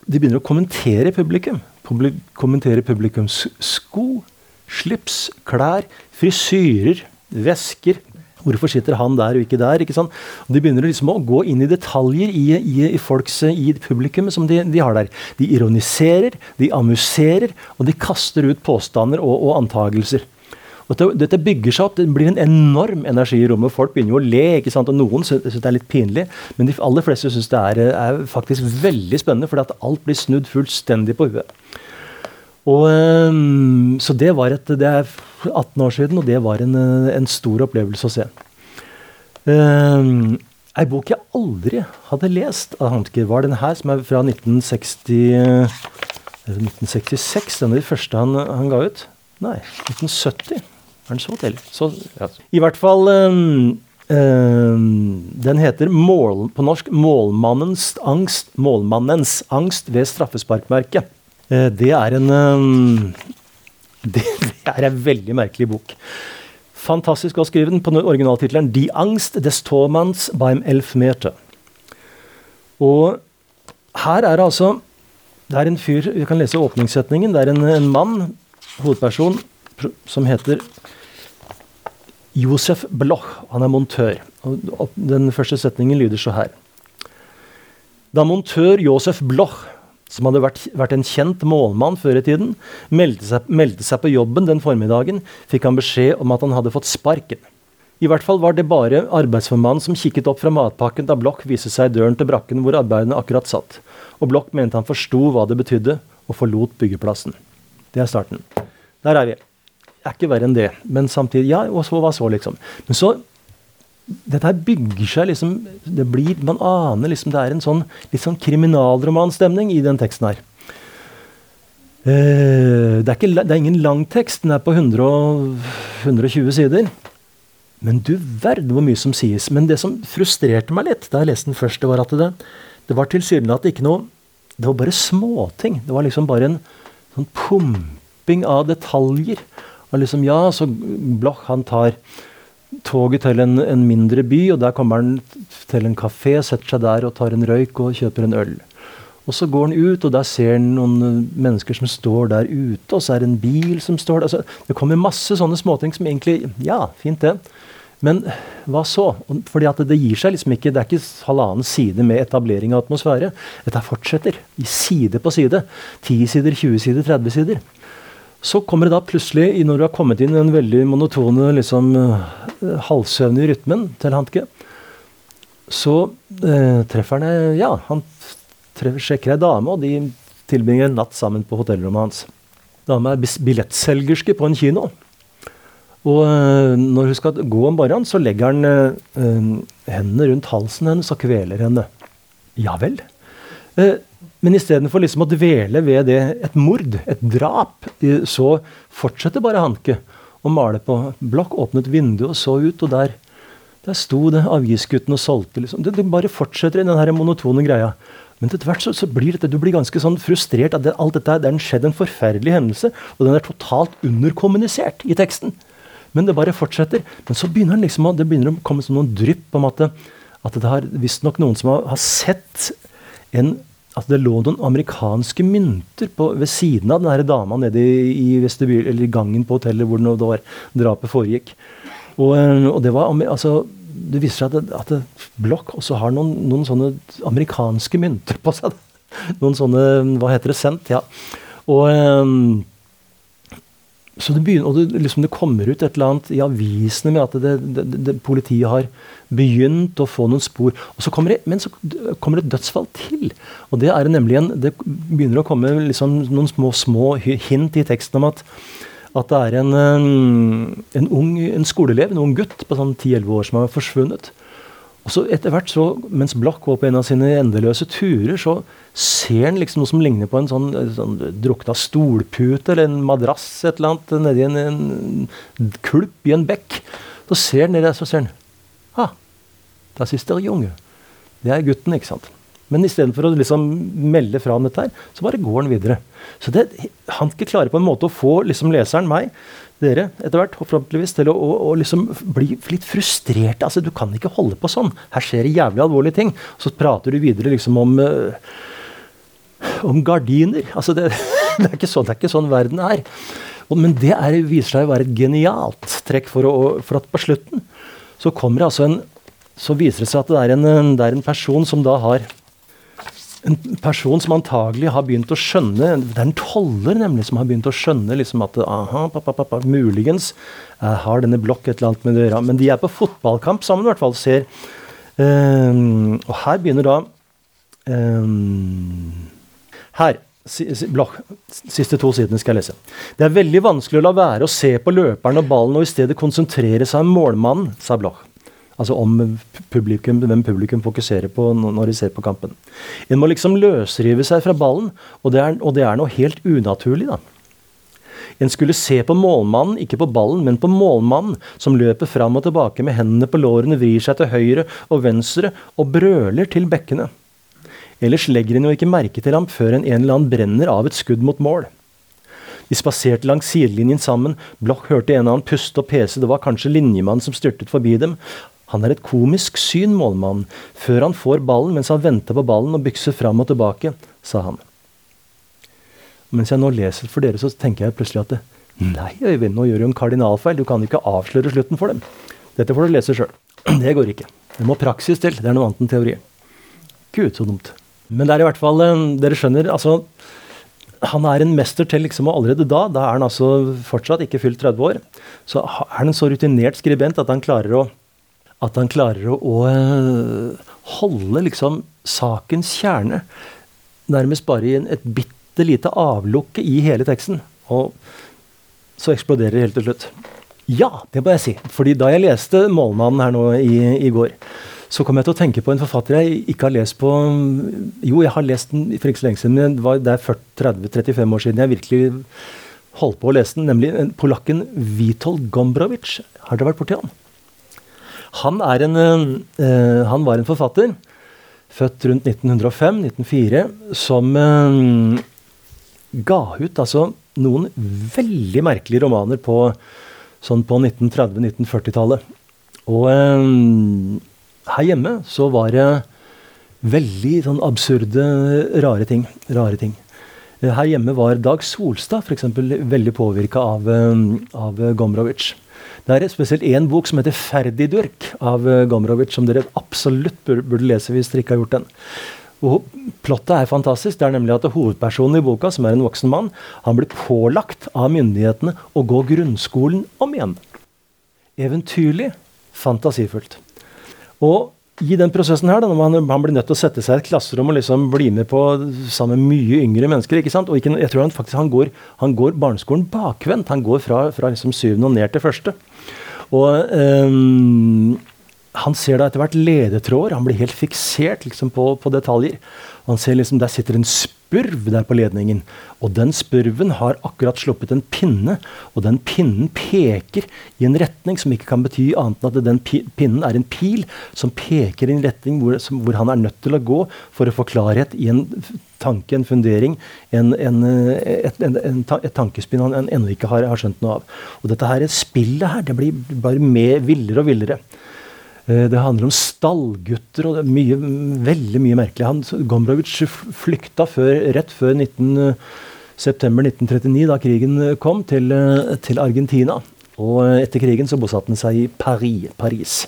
De begynner å kommentere publikum. Publik, kommentere publikums sko, slips, klær, frisyrer, vesker, Hvorfor sitter han der og ikke der? ikke sant? Og De begynner liksom å gå inn i detaljer i, i, i folks, i publikummet som de, de, har der. De ironiserer, de amuserer, og de kaster ut påstander og, og antagelser. Dette, dette, bygger seg opp, Det blir en enorm energi i rommet. Folk begynner jo å le, ikke sant? og noen syns det er litt pinlig. Men de aller fleste syns det er, er, faktisk veldig spennende, fordi at alt blir snudd fullstendig på huet. Og, um, så det var et, det er 18 år siden, og det var en, en stor opplevelse å se. Um, ei bok jeg aldri hadde lest av Handker, var den her, som er fra 1960, 1966. Den er de første han, han, ga ut. Nei, 1970. Er den så til? Så, ja. I hvert fall um, um, Den heter mål, på norsk 'Målmannens angst', målmannens angst ved straffesparkmerket. Uh, det er en um, det, det er en veldig merkelig bok. Fantastisk å skrive den på originaltittelen 'Die Angst des Tormanns beim Elfmeter'. Og her er det altså Det er en fyr Vi kan lese åpningssetningen. Det er en, en mann, hovedperson, som heter Josef Bloch. Han er montør. Og den første setningen lyder så her. Da montør Josef Bloch som hadde vært, vært, en kjent målmann før i tiden, meldte seg, meldte seg, på jobben den formiddagen, fikk han beskjed om at han hadde fått sparken. I hvert fall var det bare arbeidsformannen som kikket opp fra matpakken da Bloch viste seg i døren til brakken hvor arbeiderne akkurat satt, og Bloch mente han forsto hva det betydde, og forlot byggeplassen. Det er starten. Der er vi. Er ikke verre enn det, men samtidig Ja, og så hva så, liksom. Men så dette her bygger seg liksom det blir, Man aner liksom det er en sånn litt sånn kriminalromanstemning i den teksten her. Uh, det, er ikke, det, er ingen lang tekst, den er på 100 120 sider. Men du verden hvor mye som sies. Men det som frustrerte meg litt da jeg leste den først, det var at det, det var tilsynelatende ikke noe Det var bare småting. Det var liksom bare en sånn pumping av detaljer. Og liksom, ja, så Bloch han tar toget til en, en, mindre by, og der kommer han til en kafé, setter seg der og tar en røyk og kjøper en øl. Og så går han ut, og der ser han noen eh, mennesker som står der ute, og så er det en bil som står der. Altså, det kommer masse sånne småting som egentlig Ja, fint det. Men hva så? Fordi at det gir seg liksom ikke Det er ikke halvannen side med etablering av atmosfære. Dette fortsetter. I side på side. 10 sider, 20 sider, 30 sider. Så kommer det da plutselig, når du har kommet inn i den veldig monotone, liksom, uh, halvsøvnige rytmen til Hantke, så eh, treffer han eh, Ja, han treffer, sjekker ei dame, og de tilbringer en natt sammen på hotellrommet hans. Dama er billettselgerske på en kino. Og eh, når hun skal gå om morgenen, så legger han hendene rundt halsen hennes og kveler henne. Ja vel. Uh, men istedenfor liksom å dvele ved det, et mord, et drap, så fortsetter bare Hanke å male på. Blokk åpnet vinduet og så ut, og der, der sto det avgiftsgutten og solgte. Liksom. Det, det, bare fortsetter i den her monotone greia. Men etter hvert så, så, blir dette, du blir ganske sånn frustrert. at det, alt dette, det er skjedd en forferdelig hendelse, og den er totalt underkommunisert i teksten. Men det bare fortsetter. Men så begynner den liksom, det begynner å komme som noen drypp om at det, at det har visstnok noen som har, har sett en at det lå noen amerikanske mynter på, ved siden av den dama nede i, vestibyl, eller gangen på hotellet hvor det var, drapet foregikk. Og, eh, og, det var altså, det viser seg at, det, at det, også har noen, noen, sånne amerikanske mynter på seg. Noen sånne Hva heter det? Sendt, Ja. Og um, så det, begynner, og det, liksom det, kommer ut et eller annet i avisene med at det, det, politiet har begynt å få noen spor. Så men så kommer det et dødsfall til. Og det er nemlig en, det begynner å komme liksom noen små, små hint i teksten om at, at det er en, en, ung en skoleelev, en ung gutt på sånn 10-11 år som har forsvunnet. Og så etter hvert, så, mens Bloch går på en av sine endeløse turer, så ser han liksom noe som ligner på en sånn, sånn drukna stolpute eller en madrass et eller annet nedi en, en kulp i en bekk. Så ser han nedi der, så ser han Ah, das ist der Junge. Det er gutten, ikke sant. Men istedenfor å liksom melde fra om dette, her, så bare går han videre. Så det, han ikke klarer på en måte å få liksom leseren, meg, dere etter hvert, forhåpentligvis, til å, å, å, liksom bli litt frustrert. Altså, Du kan ikke holde på sånn. Her skjer det jævlig alvorlige ting. Så prater du videre liksom om uh, om gardiner. Altså, det, det, er sånn, det, er ikke sånn, verden er. Men det er, viser seg å være et genialt trekk, for, å, for at på slutten så kommer det altså en Så viser det seg at det er en, det er en person som da har en person som antagelig har begynt å skjønne Det er en toller nemlig som har begynt å skjønne liksom at aha, pappa, pappa, muligens jeg har denne blokk et eller annet med gjøre. Men de er på fotballkamp sammen, i hvert fall. ser. Um, og her begynner da um, Her. Blokk, siste to sidene skal jeg lese. Det er veldig vanskelig å la være å se på løperen og ballen og i stedet konsentrere seg om målmannen, sa Bloch. Altså om publikum, hvem publikum fokuserer på når de ser på kampen. En må liksom løsrive seg fra ballen, og det er, og det er noe helt unaturlig, da. En skulle se på målmannen, ikke på ballen, men på målmannen, som løper fram og tilbake med hendene på lårene, vrir seg til høyre og venstre og brøler til bekkene. Ellers legger en jo ikke merke til ham før en en eller annen brenner av et skudd mot mål. De spaserte langs sidelinjen sammen. Bloch hørte en annen puste og pese. Det var kanskje linjemannen som styrtet forbi dem. Han er et komisk syn, målmannen, før han får ballen mens han venter på ballen og bykser fram og tilbake, sa han. Mens jeg nå leser for dere, så tenker jeg plutselig at det, Nei, Øyvind, nå gjør du en kardinalfeil. Du kan ikke avsløre slutten for dem. Dette får du lese sjøl. Det går ikke. Det må praksis til. Det er noe annet enn teori. Gud, så dumt. Men det er i hvert fall eh, Dere skjønner, altså han er en mester til liksom, allerede da, da er han altså fortsatt ikke fylt 30 år, så er han en så rutinert skribent at han klarer å at han klarer å, å eh, holde liksom sakens kjerne nærmest bare i en, et bitte lite avlukke i hele teksten. Og så eksploderer det helt til slutt. Ja, det må jeg si. Fordi da jeg leste 'Målmannen' her nå i, i, går, så kom jeg til å tenke på en forfatter jeg ikke har lest på Jo, jeg har lest den for ikke så lenge siden, men det, var, det er 30-35 år siden jeg virkelig holdt på å lese den, nemlig polakken Witold Gombrowicz. Har dere vært borti han? Han, en, uh, han var en forfatter, født rundt 1905-1904, som uh, ga ut altså noen veldig merkelige romaner på, sånn på 1930-1940-tallet. Og uh, her hjemme så var det veldig sånn absurde, rare ting. Rare ting. Her hjemme var Dag Solstad f.eks. veldig påvirka av, av Gombrowicz. Det er spesielt én bok som heter 'Ferdidurk' av eh, Gomrovic, som dere absolutt burde lese hvis dere ikke har gjort den. Og Plottet er fantastisk. Det er nemlig at Hovedpersonen i boka, som er en voksen mann, han blir pålagt av myndighetene å gå grunnskolen om igjen. Eventyrlig, fantasifullt. Og i den prosessen her, da, når han, han, blir nødt til å sette seg i et klasserom og liksom bli med på sammen med mye yngre mennesker ikke sant? Og ikke, jeg tror han faktisk han går, han går barneskolen bakvendt. Han går fra, fra liksom syvende og ned til første. Og um, han ser da etter hvert ledetråder. Han blir helt fiksert liksom, på, på detaljer. Han ser liksom, Der sitter en spurv der på ledningen. Og den spurven har akkurat sluppet en pinne. Og den pinnen peker i en retning som ikke kan bety annet enn at den pinnen er en pil som peker i en retning hvor, som, hvor han er nødt til å gå for å få klarhet i en tanke, en fundering, en, en, et, en, et, tankespinn han ennå ikke har, har, skjønt noe av. Og dette her spillet her, det blir bare mer villere og villere. Eh, det handler om stallgutter og det er mye, veldig mye merkelig. Han, Gombrowicz flykta før, rett før 19, eh, september 1939, da krigen eh, kom, til, til, Argentina. Og etter krigen så bosatte han seg i Paris. Paris.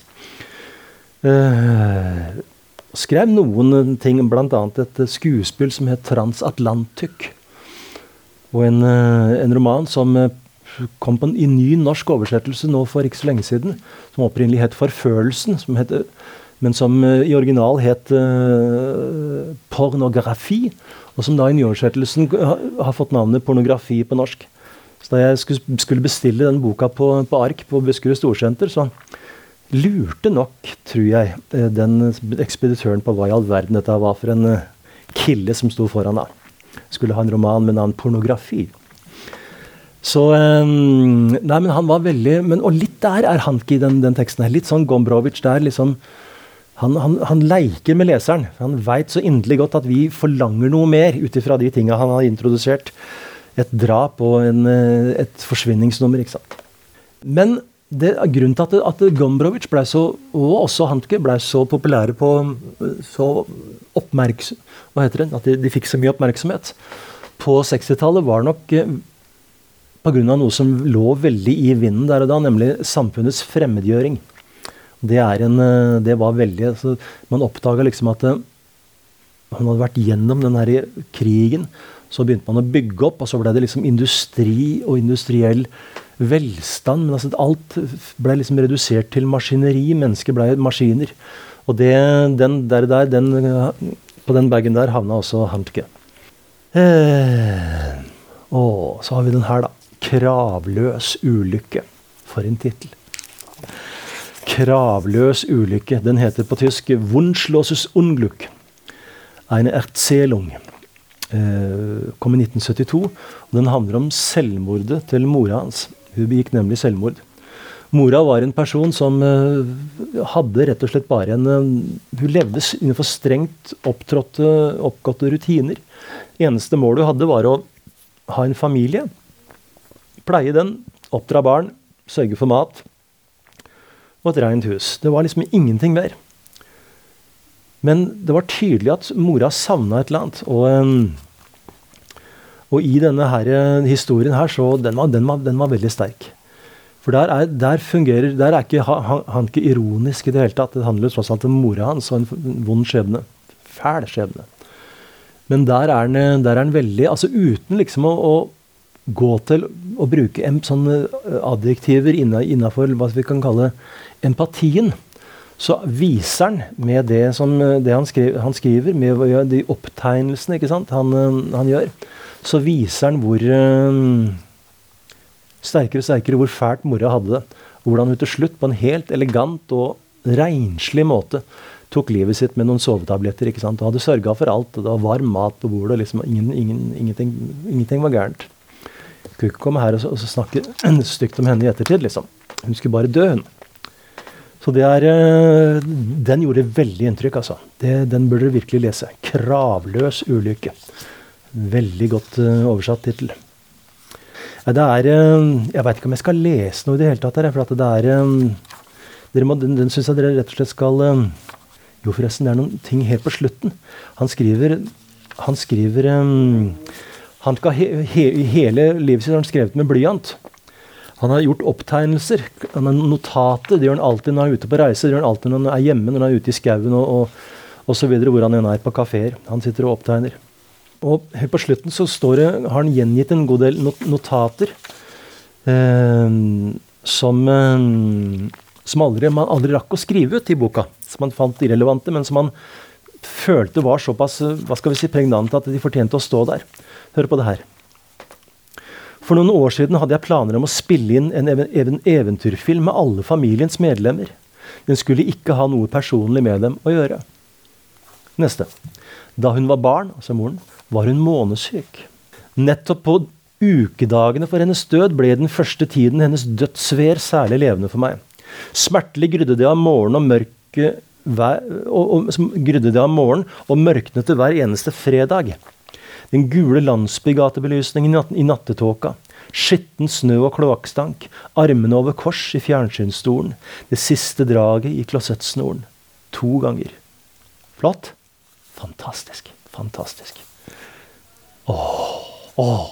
Eh, skrev noen ting, bl.a. et skuespill som het 'Transatlantic'. Og en, en roman som kom på en, i ny norsk oversettelse nå for ikke så lenge siden. Som opprinnelig het 'Forfølelsen', som het, men som uh, i original het uh, 'Pornografi'. Og som da i nyoversettelsen har, fått navnet 'Pornografi' på norsk. Så da jeg skulle, skulle bestille den boka på, på ark på Buskerud Storsenter, så lurte nok, tror jeg, den ekspeditøren på hva i all verden dette var for en kille som sto foran da. Skulle ha en roman med navn 'Pornografi'. Så um, Nei, men han var veldig men, Og litt der er Hanki den, den, teksten her. Litt sånn Gombrowicz der, liksom. Han, han, han leker med leseren. Han veit så inderlig godt at vi forlanger noe mer ut ifra de tinga han har introdusert. Et drap og en, eh, et forsvinningsnummer, ikke sant. Men det, grunnen til at, at Gombrowicz ble så, og også Hanke ble så populære på så oppmerksom, Hva heter det? At de, de fikk så mye oppmerksomhet på 60-tallet, var nok eh, pga. noe som lå veldig i vinden der og da, nemlig samfunnets fremmedgjøring. Det, en, eh, det var veldig altså, Man oppdaga liksom at man eh, hadde vært gjennom den her krigen. Så begynte man å bygge opp, og så ble det liksom industri og industriell velstand. Men altså, alt ble liksom redusert til maskineri. Mennesker ble maskiner. Og det, den der, der den, på den bagen der havna også Handke. Eh, og så har vi den her, da. 'Kravløs ulykke'. For en tittel. 'Kravløs ulykke'. Den heter på tysk 'Wunschloses Unglück'. Eine Erzählung. Eh, kom i 1972. og Den handler om selvmordet til mora hans. Hun begikk nemlig selvmord. Mora var en person som uh, hadde rett og slett bare en uh, Hun levde innenfor strengt opptrådte, oppgåtte rutiner. Eneste målet hun hadde, var å ha en familie Pleie den, oppdra barn, sørge for mat og et rent hus. Det var liksom ingenting mer. Men det var tydelig at mora savna et eller annet. Og, um, og i denne her, eh, historien her, så den var, den var, den var veldig sterk. For der er, der fungerer, der er ikke, han, han ikke ironisk i det hele tatt. Det handler tross alt om mora hans og en vond skjebne. Fæl skjebne. Men der er han, han veldig altså Uten liksom å, å gå til å bruke en, sånne eh, adjektiver innafor hva vi kan kalle empatien, så viser han med det, som, eh, det han, skriver, han, skriver, med de opptegnelsene han, eh, han gjør, så viser han hvor um, sterkere og sterkere hvor fælt mora hadde det. Hvordan hun til slutt, på en helt elegant og renslig måte, tok livet sitt med noen sovetabletter. ikke sant, og Hadde sørga for alt. og Det var varm mat på bordet. liksom, ingen, ingen, ingenting, ingenting var gærent. Skulle ikke komme her og, og snakke stygt om henne i ettertid, liksom. Hun skulle bare dø, hun. Så det er eh, Den gjorde veldig inntrykk, altså. Det, den burde dere virkelig lese. 'Kravløs ulykke'. Veldig godt uh, oversatt tittel. Det er uh, Jeg veit ikke om jeg skal lese noe i det hele tatt her, for at det er dere må, Den, den syns jeg dere rett og slett skal Jo, forresten, det er noen ting helt på slutten. Han skriver Han skriver um, han skal he, he, hele livet sitt har han skrevet med blyant. Han har gjort opptegnelser. Han har notater. Det gjør han alltid når han er ute på reise. Det gjør han alltid når han er hjemme, når han er ute i skauen og, og, og, så videre, hvor han enn er på kafeer. Han sitter og opptegner. Og helt på slutten så det, har han gjengitt en god del not notater eh, som, eh, som aldri, man aldri rakk å skrive ut i boka. Som han fant irrelevante, men som han følte var såpass hva skal vi si, pregnante at de fortjente å stå der. Hør på det her. For noen år siden hadde jeg planer om å spille inn en eventyrfilm med alle familiens medlemmer. Den skulle ikke ha noe personlig med dem å gjøre. Neste. Da hun var barn, altså moren, var hun månesyk. Nettopp på ukedagene for hennes død ble den første tiden hennes dødsvær særlig levende for meg. Smertelig grudde det av morgen og mørke hver, og, og, grudde det av morgen og mørknet hver eneste fredag. Den gule landsbygatebelysningen i nattetåka. Skitten snø og kloakkstank. Armene over kors i fjernsynsstolen. Det siste draget i klosettsnoren. To ganger. Flott? Fantastisk. Fantastisk. Åh, åh.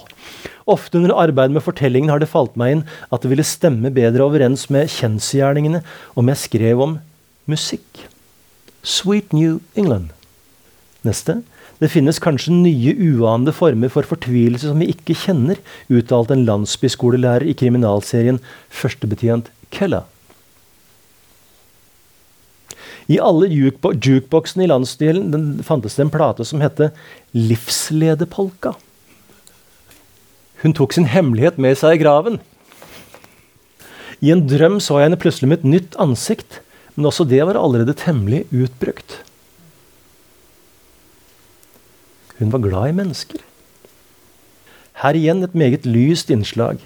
Ofte under arbeidet med fortellingen har det falt meg inn at det ville stemme bedre overens med kjensgjerningene om jeg skrev om musikk. Sweet New England. Neste. Det finnes kanskje nye uanede former for fortvilelse som vi ikke kjenner, uttalte en landsbyskolelærer i kriminalserien Førstebetjent Kella. I alle jukeboksene i landsdelen fantes det en plate som hette Livsledepolka. Hun tok sin hemmelighet med seg i graven. I en drøm så jeg henne plutselig med et nytt ansikt, men også det var allerede temmelig utbrukt. Hun var glad i mennesker. Her igjen et meget lyst innslag.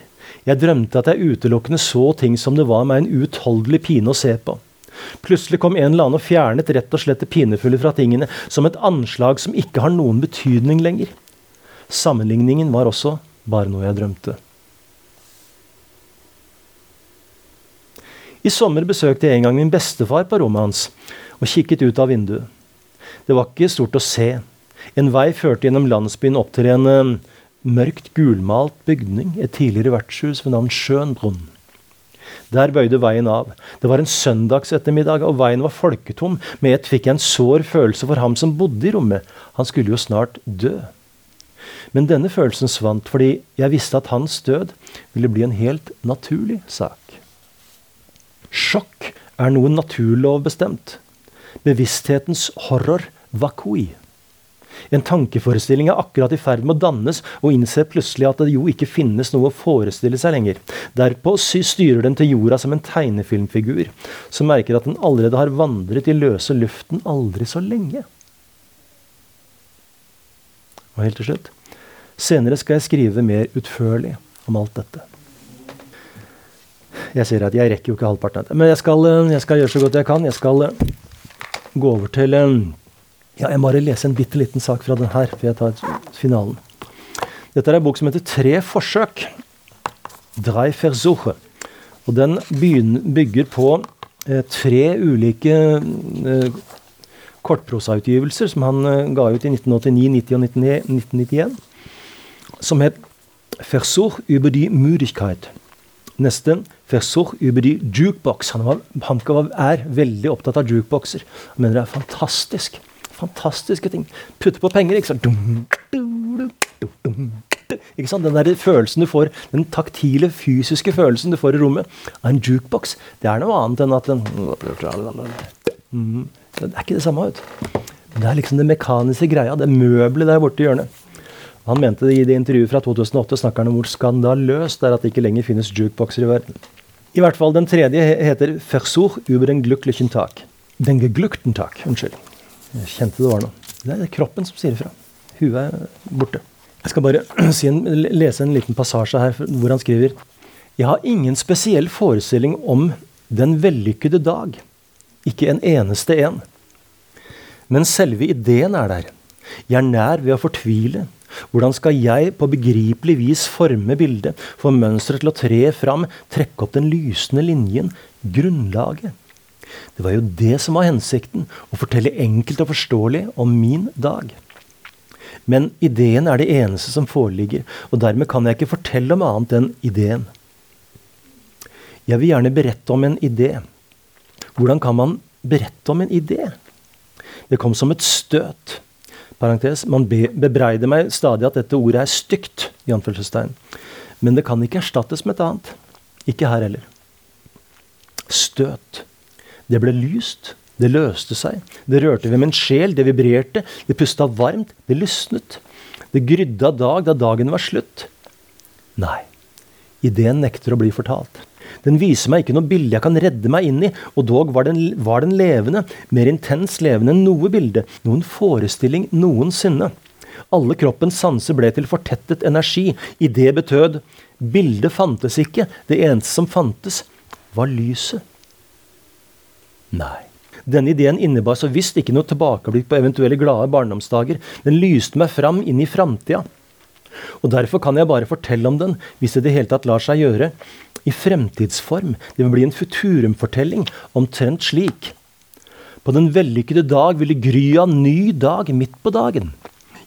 Jeg drømte at jeg utelukkende så ting som det var meg en uutholdelig pine å se på. Plutselig kom en eller annen og fjernet rett og slett det pinefulle fra tingene, som et anslag som ikke har noen betydning lenger. Sammenligningen var også bare noe jeg drømte. I sommer besøkte jeg en gang min bestefar på rommet hans og kikket ut av vinduet. Det var ikke stort å se. En vei førte gjennom landsbyen opp til en uh, mørkt gulmalt bygning, et tidligere vertshus ved navn Schönbrunn. Der bøyde veien av. Det var en søndagsettermiddag, og veien var folketom. Med ett fikk jeg en sår følelse for ham som bodde i rommet. Han skulle jo snart dø. Men denne følelsen svant fordi jeg visste at hans død ville bli en helt naturlig sak. Sjokk er noe naturlovbestemt. Bevissthetens horror vakui. En tankeforestilling er akkurat i ferd med å dannes, og innser plutselig at det jo ikke finnes noe å forestille seg lenger. Derpå styrer den til jorda som en tegnefilmfigur, som merker at den allerede har vandret i løse luften aldri så lenge. Og helt til slutt Senere skal jeg skrive mer utførlig om alt dette. Jeg ser at jeg rekker jo ikke halvparten av det. Men jeg skal, jeg skal gjøre så godt jeg kan. Jeg skal gå over til ja, jeg må bare lese en bitte liten sak fra den her før jeg tar finalen. Dette er en bok som heter Tre forsøk. Drei Versuche. Og den bygger på eh, tre ulike eh, kortprosautgivelser som han eh, ga ut i 1989, 90 og 1991. Som het Versuch über die Müdigkeit. Neste Versuch über die Jukebox. Han, var, han er veldig opptatt av jukeboxer. Han mener det er fantastisk. Fantastiske ting. Putte på penger, ikke sant. Ikke sant? Den der følelsen du får, den taktile, fysiske følelsen du får i rommet av en jukebox, det er noe annet enn at den mm, Det er ikke det samme. Ut. Det er liksom det mekaniske greia, det møbelet der borte i hjørnet. Han mente det i det intervjuet fra 2008 snakker han om hvor skandaløst det er at det ikke lenger finnes jukeboxer i verden. I hvert fall Den tredje heter 'Versuch über den glücklichen Tag'. Den geglückten Tag. Unnskyld. Jeg kjente det var noe. Det er kroppen som sier ifra. Huet er borte. Jeg skal bare lese en liten passasje her hvor han skriver Jeg har ingen spesiell forestilling om den vellykkede dag. Ikke en eneste en. Men selve ideen er der. Jeg er nær ved å fortvile. Hvordan skal jeg på begripelig vis forme bildet, få mønsteret til å tre fram, trekke opp den lysende linjen, grunnlaget? Det var jo det som var hensikten. Å fortelle enkelt og forståelig om min dag. Men ideen er det eneste som foreligger, og dermed kan jeg ikke fortelle om annet enn ideen. Jeg vil gjerne berette om en idé. Hvordan kan man berette om en idé? Det kom som et støt. Parentes, man be bebreider meg stadig at dette ordet er stygt. i Men det kan ikke erstattes med et annet. Ikke her heller. Støt. Det ble lyst. Det løste seg. Det rørte ved min sjel. Det vibrerte. Det pusta varmt. Det lysnet. Det grydde av dag da dagen var slutt. Nei. Ideen nekter å bli fortalt. Den viser meg ikke noe bilde jeg kan redde meg inn i, og dog var den, var den levende, mer intens levende enn noe bilde, noen forestilling noensinne. Alle kroppens sanser ble til fortettet energi. I det betød bildet fantes ikke, det eneste som fantes, var lyset. Nei. Denne ideen innebar så visst ikke noe tilbakeblikk på eventuelle glade barndomsdager. Den lyste meg fram inn i framtida. Og derfor kan jeg bare fortelle om den, hvis det i det hele tatt lar seg gjøre, i fremtidsform. Det vil bli en futurumfortelling, omtrent slik. På den vellykkede dag vil det gry av ny dag midt på dagen.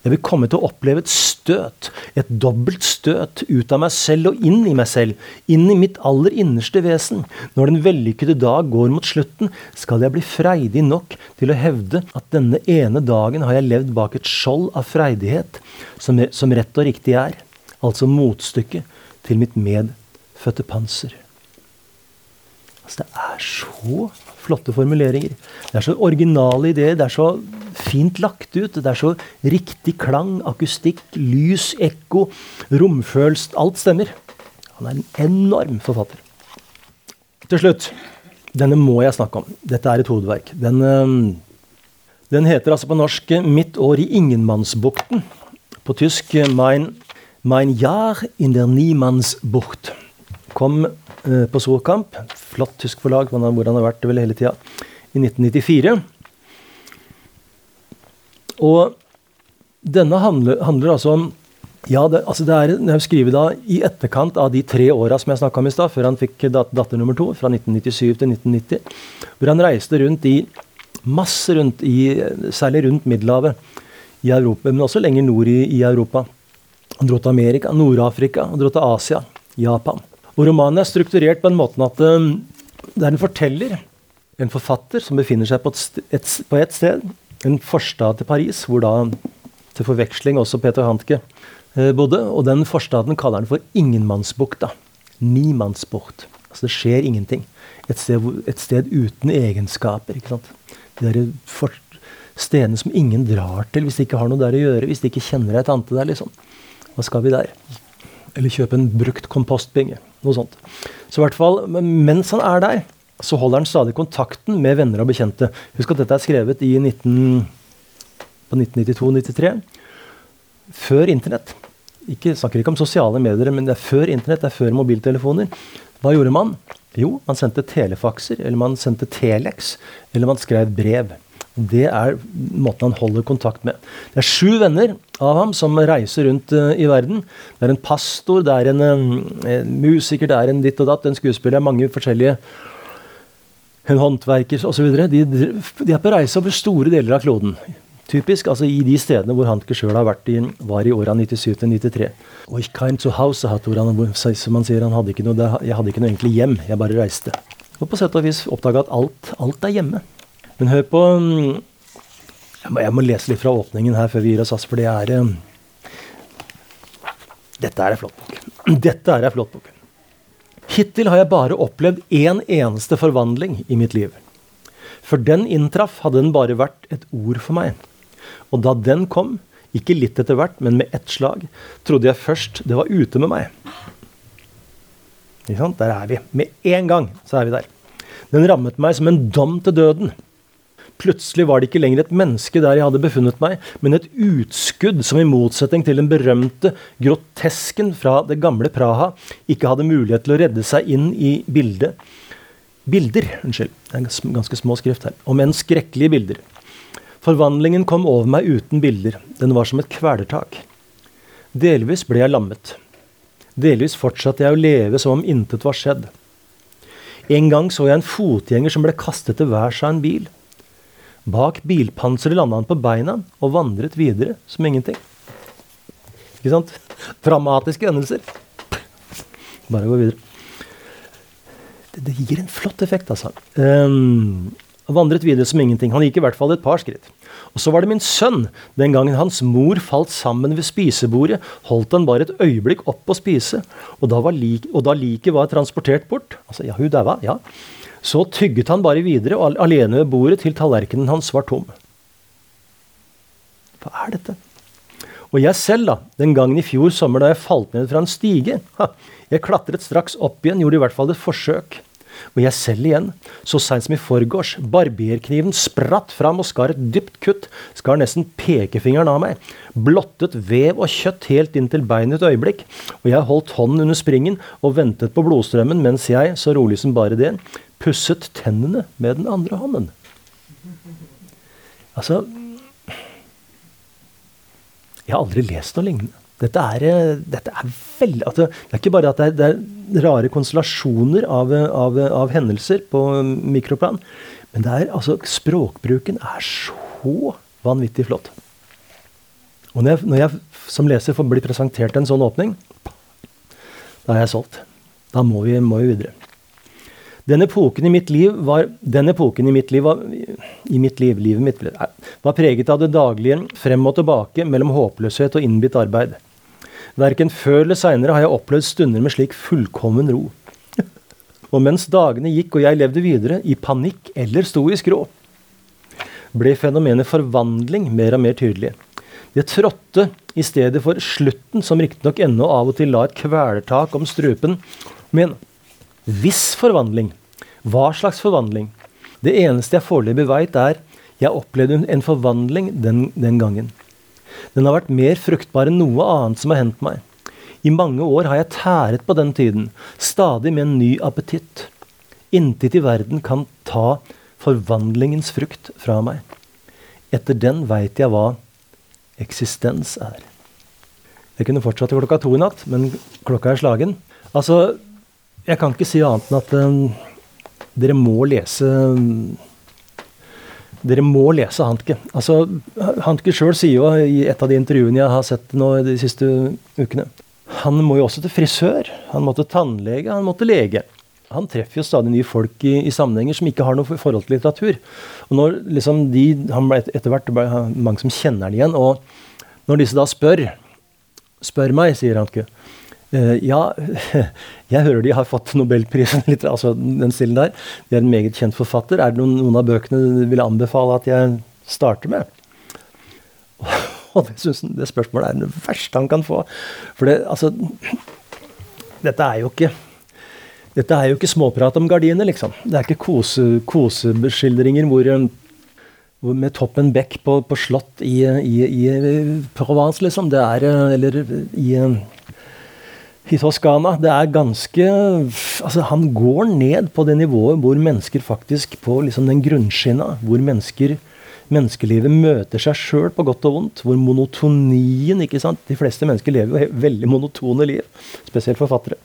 Jeg vil komme til å oppleve et støt, et dobbelt støt, ut av meg selv og inn i meg selv, inn i mitt aller innerste vesen. Når den vellykkede dag går mot slutten, skal jeg bli freidig nok til å hevde at denne ene dagen har jeg levd bak et skjold av freidighet, som, som rett og riktig er, altså motstykket til mitt medfødte panser. Altså, det er så flotte formuleringer. Det er så originale ideer. Det er så fint lagt ut. Det er så riktig klang, akustikk, lys, ekko, romfølelse. Alt stemmer. Han er en enorm forfatter. Til slutt. Denne må jeg snakke om. Dette er et hovedverk. Den, den heter altså på norsk 'Mitt år i ingenmannsbukten'. På tysk 'Mein, mein Jahr in der Niemannsbucht'. Kom på Solkamp. Flott tysk forlag, hvor han har vært vel hele tida. I 1994. Og denne handler, handler altså om ja, det, altså det er, det er skrevet da i etterkant av de tre åra som jeg snakka om i stad, før han fikk dat datter nummer to, fra 1997 til 1990. Hvor han reiste rundt i masse rundt i, særlig rundt Middelhavet i Europa, men også lenger nord i, i Europa. Han dro til Amerika, Nord-Afrika, han dro til Asia, Japan. Og romanen er strukturert på en måte at um, det er en forteller, en forfatter, som befinner seg på et, et, på et sted, en forstad til Paris, hvor da til forveksling også Peter Hantke eh, bodde. Og den forstaden kaller han for ingenmannsbukta. Nimannsbukt. Altså det skjer ingenting. Et sted, et sted uten egenskaper. ikke sant? De der for, stedene som ingen drar til hvis de ikke har noe der å gjøre. Hvis de ikke kjenner ei tante der, liksom. Hva skal vi der? Eller kjøpe en brukt kompostbinge. Noe sånt. Så i hvert fall, mens han er der, så holder han stadig kontakten med venner og bekjente. Husk at dette er skrevet i 19, på 1992-93. Før Internett. Ikke, snakker ikke om sosiale medier, men det er før Internett, det er før mobiltelefoner. Hva gjorde man? Jo, man sendte telefakser, eller man sendte Telex, eller man skrev brev. Det er måten han holder kontakt med. Det er sju venner av ham som reiser rundt uh, i verden. Det er en pastor, det er en, en musiker, det er en ditt og datt, en skuespiller, mange forskjellige en håndverker osv. De, de er på reise over store deler av kloden. Typisk altså i de stedene hvor Hanke sjøl i, var i åra 97 93. Og Zuhause hat, hvor han, som han sier, han hadde ikke noe, jeg hadde ikke noe egentlig hjem, jeg bare reiste. Og på sett og vis oppdaga at alt, alt er hjemme. Men hør på jeg må, jeg må, lese litt fra åpningen her før vi gir oss, altså, for det er eh, Dette er en flott bok. Dette er en flott bok. Hittil har jeg bare opplevd én eneste forvandling i mitt liv. Før den inntraff, hadde den bare vært et ord for meg. Og da den kom, ikke litt etter hvert, men med ett slag, trodde jeg først det var ute med meg. Der er vi. Med en gang så er vi der. Den rammet meg som en dom til døden. Plutselig var det ikke lenger et menneske der jeg hadde befunnet meg, men et utskudd som i motsetning til den berømte grotesken fra det gamle Praha ikke hadde mulighet til å redde seg inn i bildet. Bilder, unnskyld, det er ganske små skrift her, om enn skrekkelige bilder. Forvandlingen kom over meg uten bilder, den var som et kvelertak. Delvis ble jeg lammet. Delvis fortsatte jeg å leve som om intet var skjedd. En gang så jeg en fotgjenger som ble kastet til værs av en bil. Bak bilpanseret landa han på beina og vandret videre som ingenting. Ikke sant? Dramatiske endelser. Bare gå videre. Det, det, gir en flott effekt, altså. Um, vandret videre som ingenting. Han gikk i hvert fall et par skritt. Og så var det min sønn. Den gangen hans mor falt sammen ved spisebordet, holdt han bare et øyeblikk opp å spise, og da, like, og da var transportert bort Altså, ja, hun daua, ja. Så tygget han bare videre og alene ved bordet til tallerkenen hans var tom. Hva er dette? Og jeg selv, da, den gangen i fjor sommer da jeg falt ned fra en stige ha, Jeg klatret straks opp igjen, gjorde i hvert fall et forsøk. Og jeg selv igjen, så seint som i forgårs, barberkniven spratt fram og skar et dypt kutt, skar nesten pekefingeren av meg, blottet vev og kjøtt helt inn til beinet et øyeblikk, og jeg holdt hånden under springen og ventet på blodstrømmen mens jeg, så rolig som bare det, pusset tennene med den andre hånden. Altså Jeg har aldri lest noe lignende. Dette er, eh, dette er veldig altså, Det er ikke bare at det er, det er rare konstellasjoner av, av, av, hendelser på mikroplan, men er, altså, språkbruken er så vanvittig flott. Og når jeg, når jeg som leser får bli presentert en sånn åpning, da er jeg solgt. Da må vi, må vi videre. Den epoken i mitt liv var, i mitt liv var, i mitt liv, livet mitt, var preget av det daglige frem og tilbake mellom håpløshet og innbitt arbeid. Verken før eller seinere har jeg opplevd stunder med slik fullkommen ro. Og mens dagene gikk og jeg levde videre, i panikk eller sto i skrå, ble fenomenet forvandling mer og mer tydelig. Det trådte i stedet for slutten, som riktignok ennå av og til la et kvelertak om strupen. Men viss forvandling. Hva slags forvandling? Det eneste jeg foreløpig veit, er jeg opplevde en forvandling den, den gangen. Den har vært mer fruktbar enn noe annet som har hendt meg. I mange år har jeg tæret på den tiden, stadig med en ny appetitt. Intet i verden kan ta forvandlingens frukt fra meg. Etter den veit jeg hva eksistens er. Jeg kunne fortsatt til klokka to i natt, men klokka er slagen. Altså, jeg kan ikke si annet enn at um, dere må lese um, Dere må lese Hantke. Altså, Hantke sjøl sier jo i et av de intervjuene jeg har sett nå de siste ukene Han må jo også til frisør. Han må til tannlege. Han må til lege han treffer jo stadig nye folk i, i, sammenhenger som ikke har noe forhold til litteratur. Og når liksom de, han ble Etter hvert ble mange som kjenner han igjen. Og når disse da spør Spør meg, sier Hanke. Uh, ja, jeg hører de har fått nobelprisen, litt, altså den stilen der. De er en meget kjent forfatter. Er det noen, noen av bøkene du vil anbefale at jeg starter med? Og det, synes, det spørsmålet er det verste han kan få. For det, altså Dette er jo ikke dette er jo ikke småprat om gardiner, liksom. Det er ikke kose, kosebeskildringer hvor, eh, hvor med Toppen bekk på, på slott i, i, i, Provence, liksom. Det er eh, Eller i, i Toskana. Det er ganske Altså, han går ned på det nivået hvor mennesker faktisk På liksom den grunnskinna, hvor mennesker menneskelivet møter seg sjøl på godt og vondt. Hvor monotonien ikke sant? De fleste mennesker lever jo veldig monotone liv. Spesielt forfattere.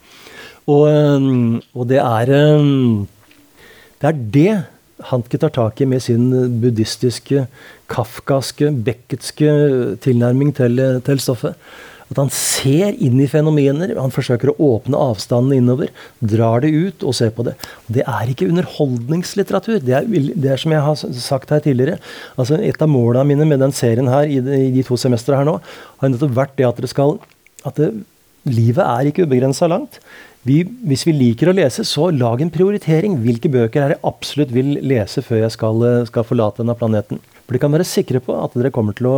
Og, um, og det er um, Det er det Hanke tar tak i med sin buddhistiske, kafkaske, becketske tilnærming til, til stoffet. At han ser inn i fenomener, han forsøker å åpne avstanden innover. Drar det ut og ser på det. Det er ikke underholdningslitteratur. Det er, det er som jeg har sagt her tidligere. altså Et av måla mine med den serien her i de, i de to semestrene her nå, har nettopp vært det at dere skal at det, livet er ikke ubegrensa langt vi, hvis vi liker å lese, så lag en prioritering. Hvilke bøker er jeg absolutt vil lese før jeg skal, eh, skal forlate denne planeten? For de kan være sikre på at dere kommer til å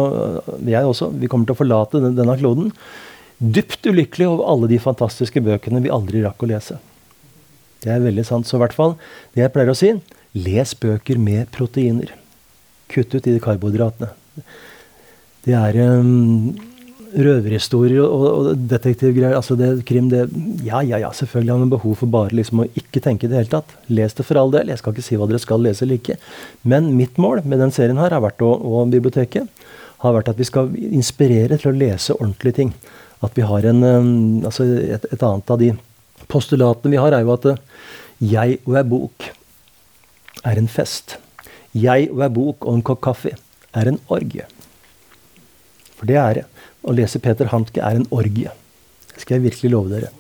jeg også, vi kommer til å forlate denne kloden dypt ulykkelig over alle de fantastiske bøkene vi aldri rakk å lese. Det er veldig sant. Så i hvert fall det jeg pleier å si les bøker med proteiner. Kutt ut de karbohydratene. Det er um, røverhistorier og, og detektivgreier, altså det krim, det Ja, ja, ja, selvfølgelig har man behov for bare liksom å ikke tenke i det hele tatt. Les det for all del. Jeg skal ikke si hva dere skal lese eller ikke. Men mitt mål med den serien her har vært, å, og biblioteket, har vært at vi skal inspirere til å lese ordentlige ting. At vi har en altså et, et annet av de postulatene vi har, er jo at eh, jeg og ei bok er en fest. Jeg og ei bok og en kopp kaffe er en orgie. For det er det. Å lese Peter Handke er en orgie. Det skal jeg virkelig love dere.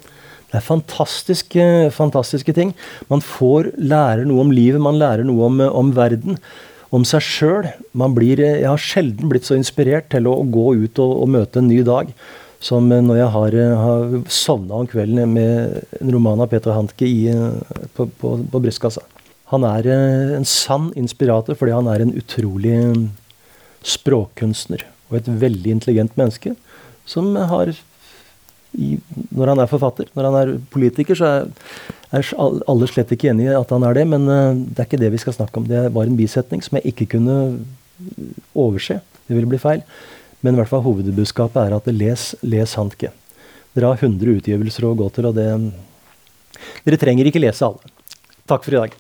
Det er fantastiske, fantastiske ting. Man får lære noe om livet, man lærer noe om, om verden. Om seg sjøl. Jeg har sjelden blitt så inspirert til å, å gå ut og, og, møte en ny dag som når jeg har, har sovna om kvelden med en roman av Peter Handke i, på, på, på brystkassa. Han er eh, en sann inspirator fordi han er en utrolig språkkunstner og et veldig intelligent menneske som har i, Når han er forfatter, når han er politiker, så er, er alle slett ikke enig i at han er det, men uh, det er ikke det vi skal snakke om. Det var en bisetning som jeg ikke kunne overse. Det ville bli feil. Men i hvert fall hovedbudskapet er at les, les Handke. Dere har 100 utgivelser å gå til, og det Dere trenger ikke lese alle. Takk for i dag.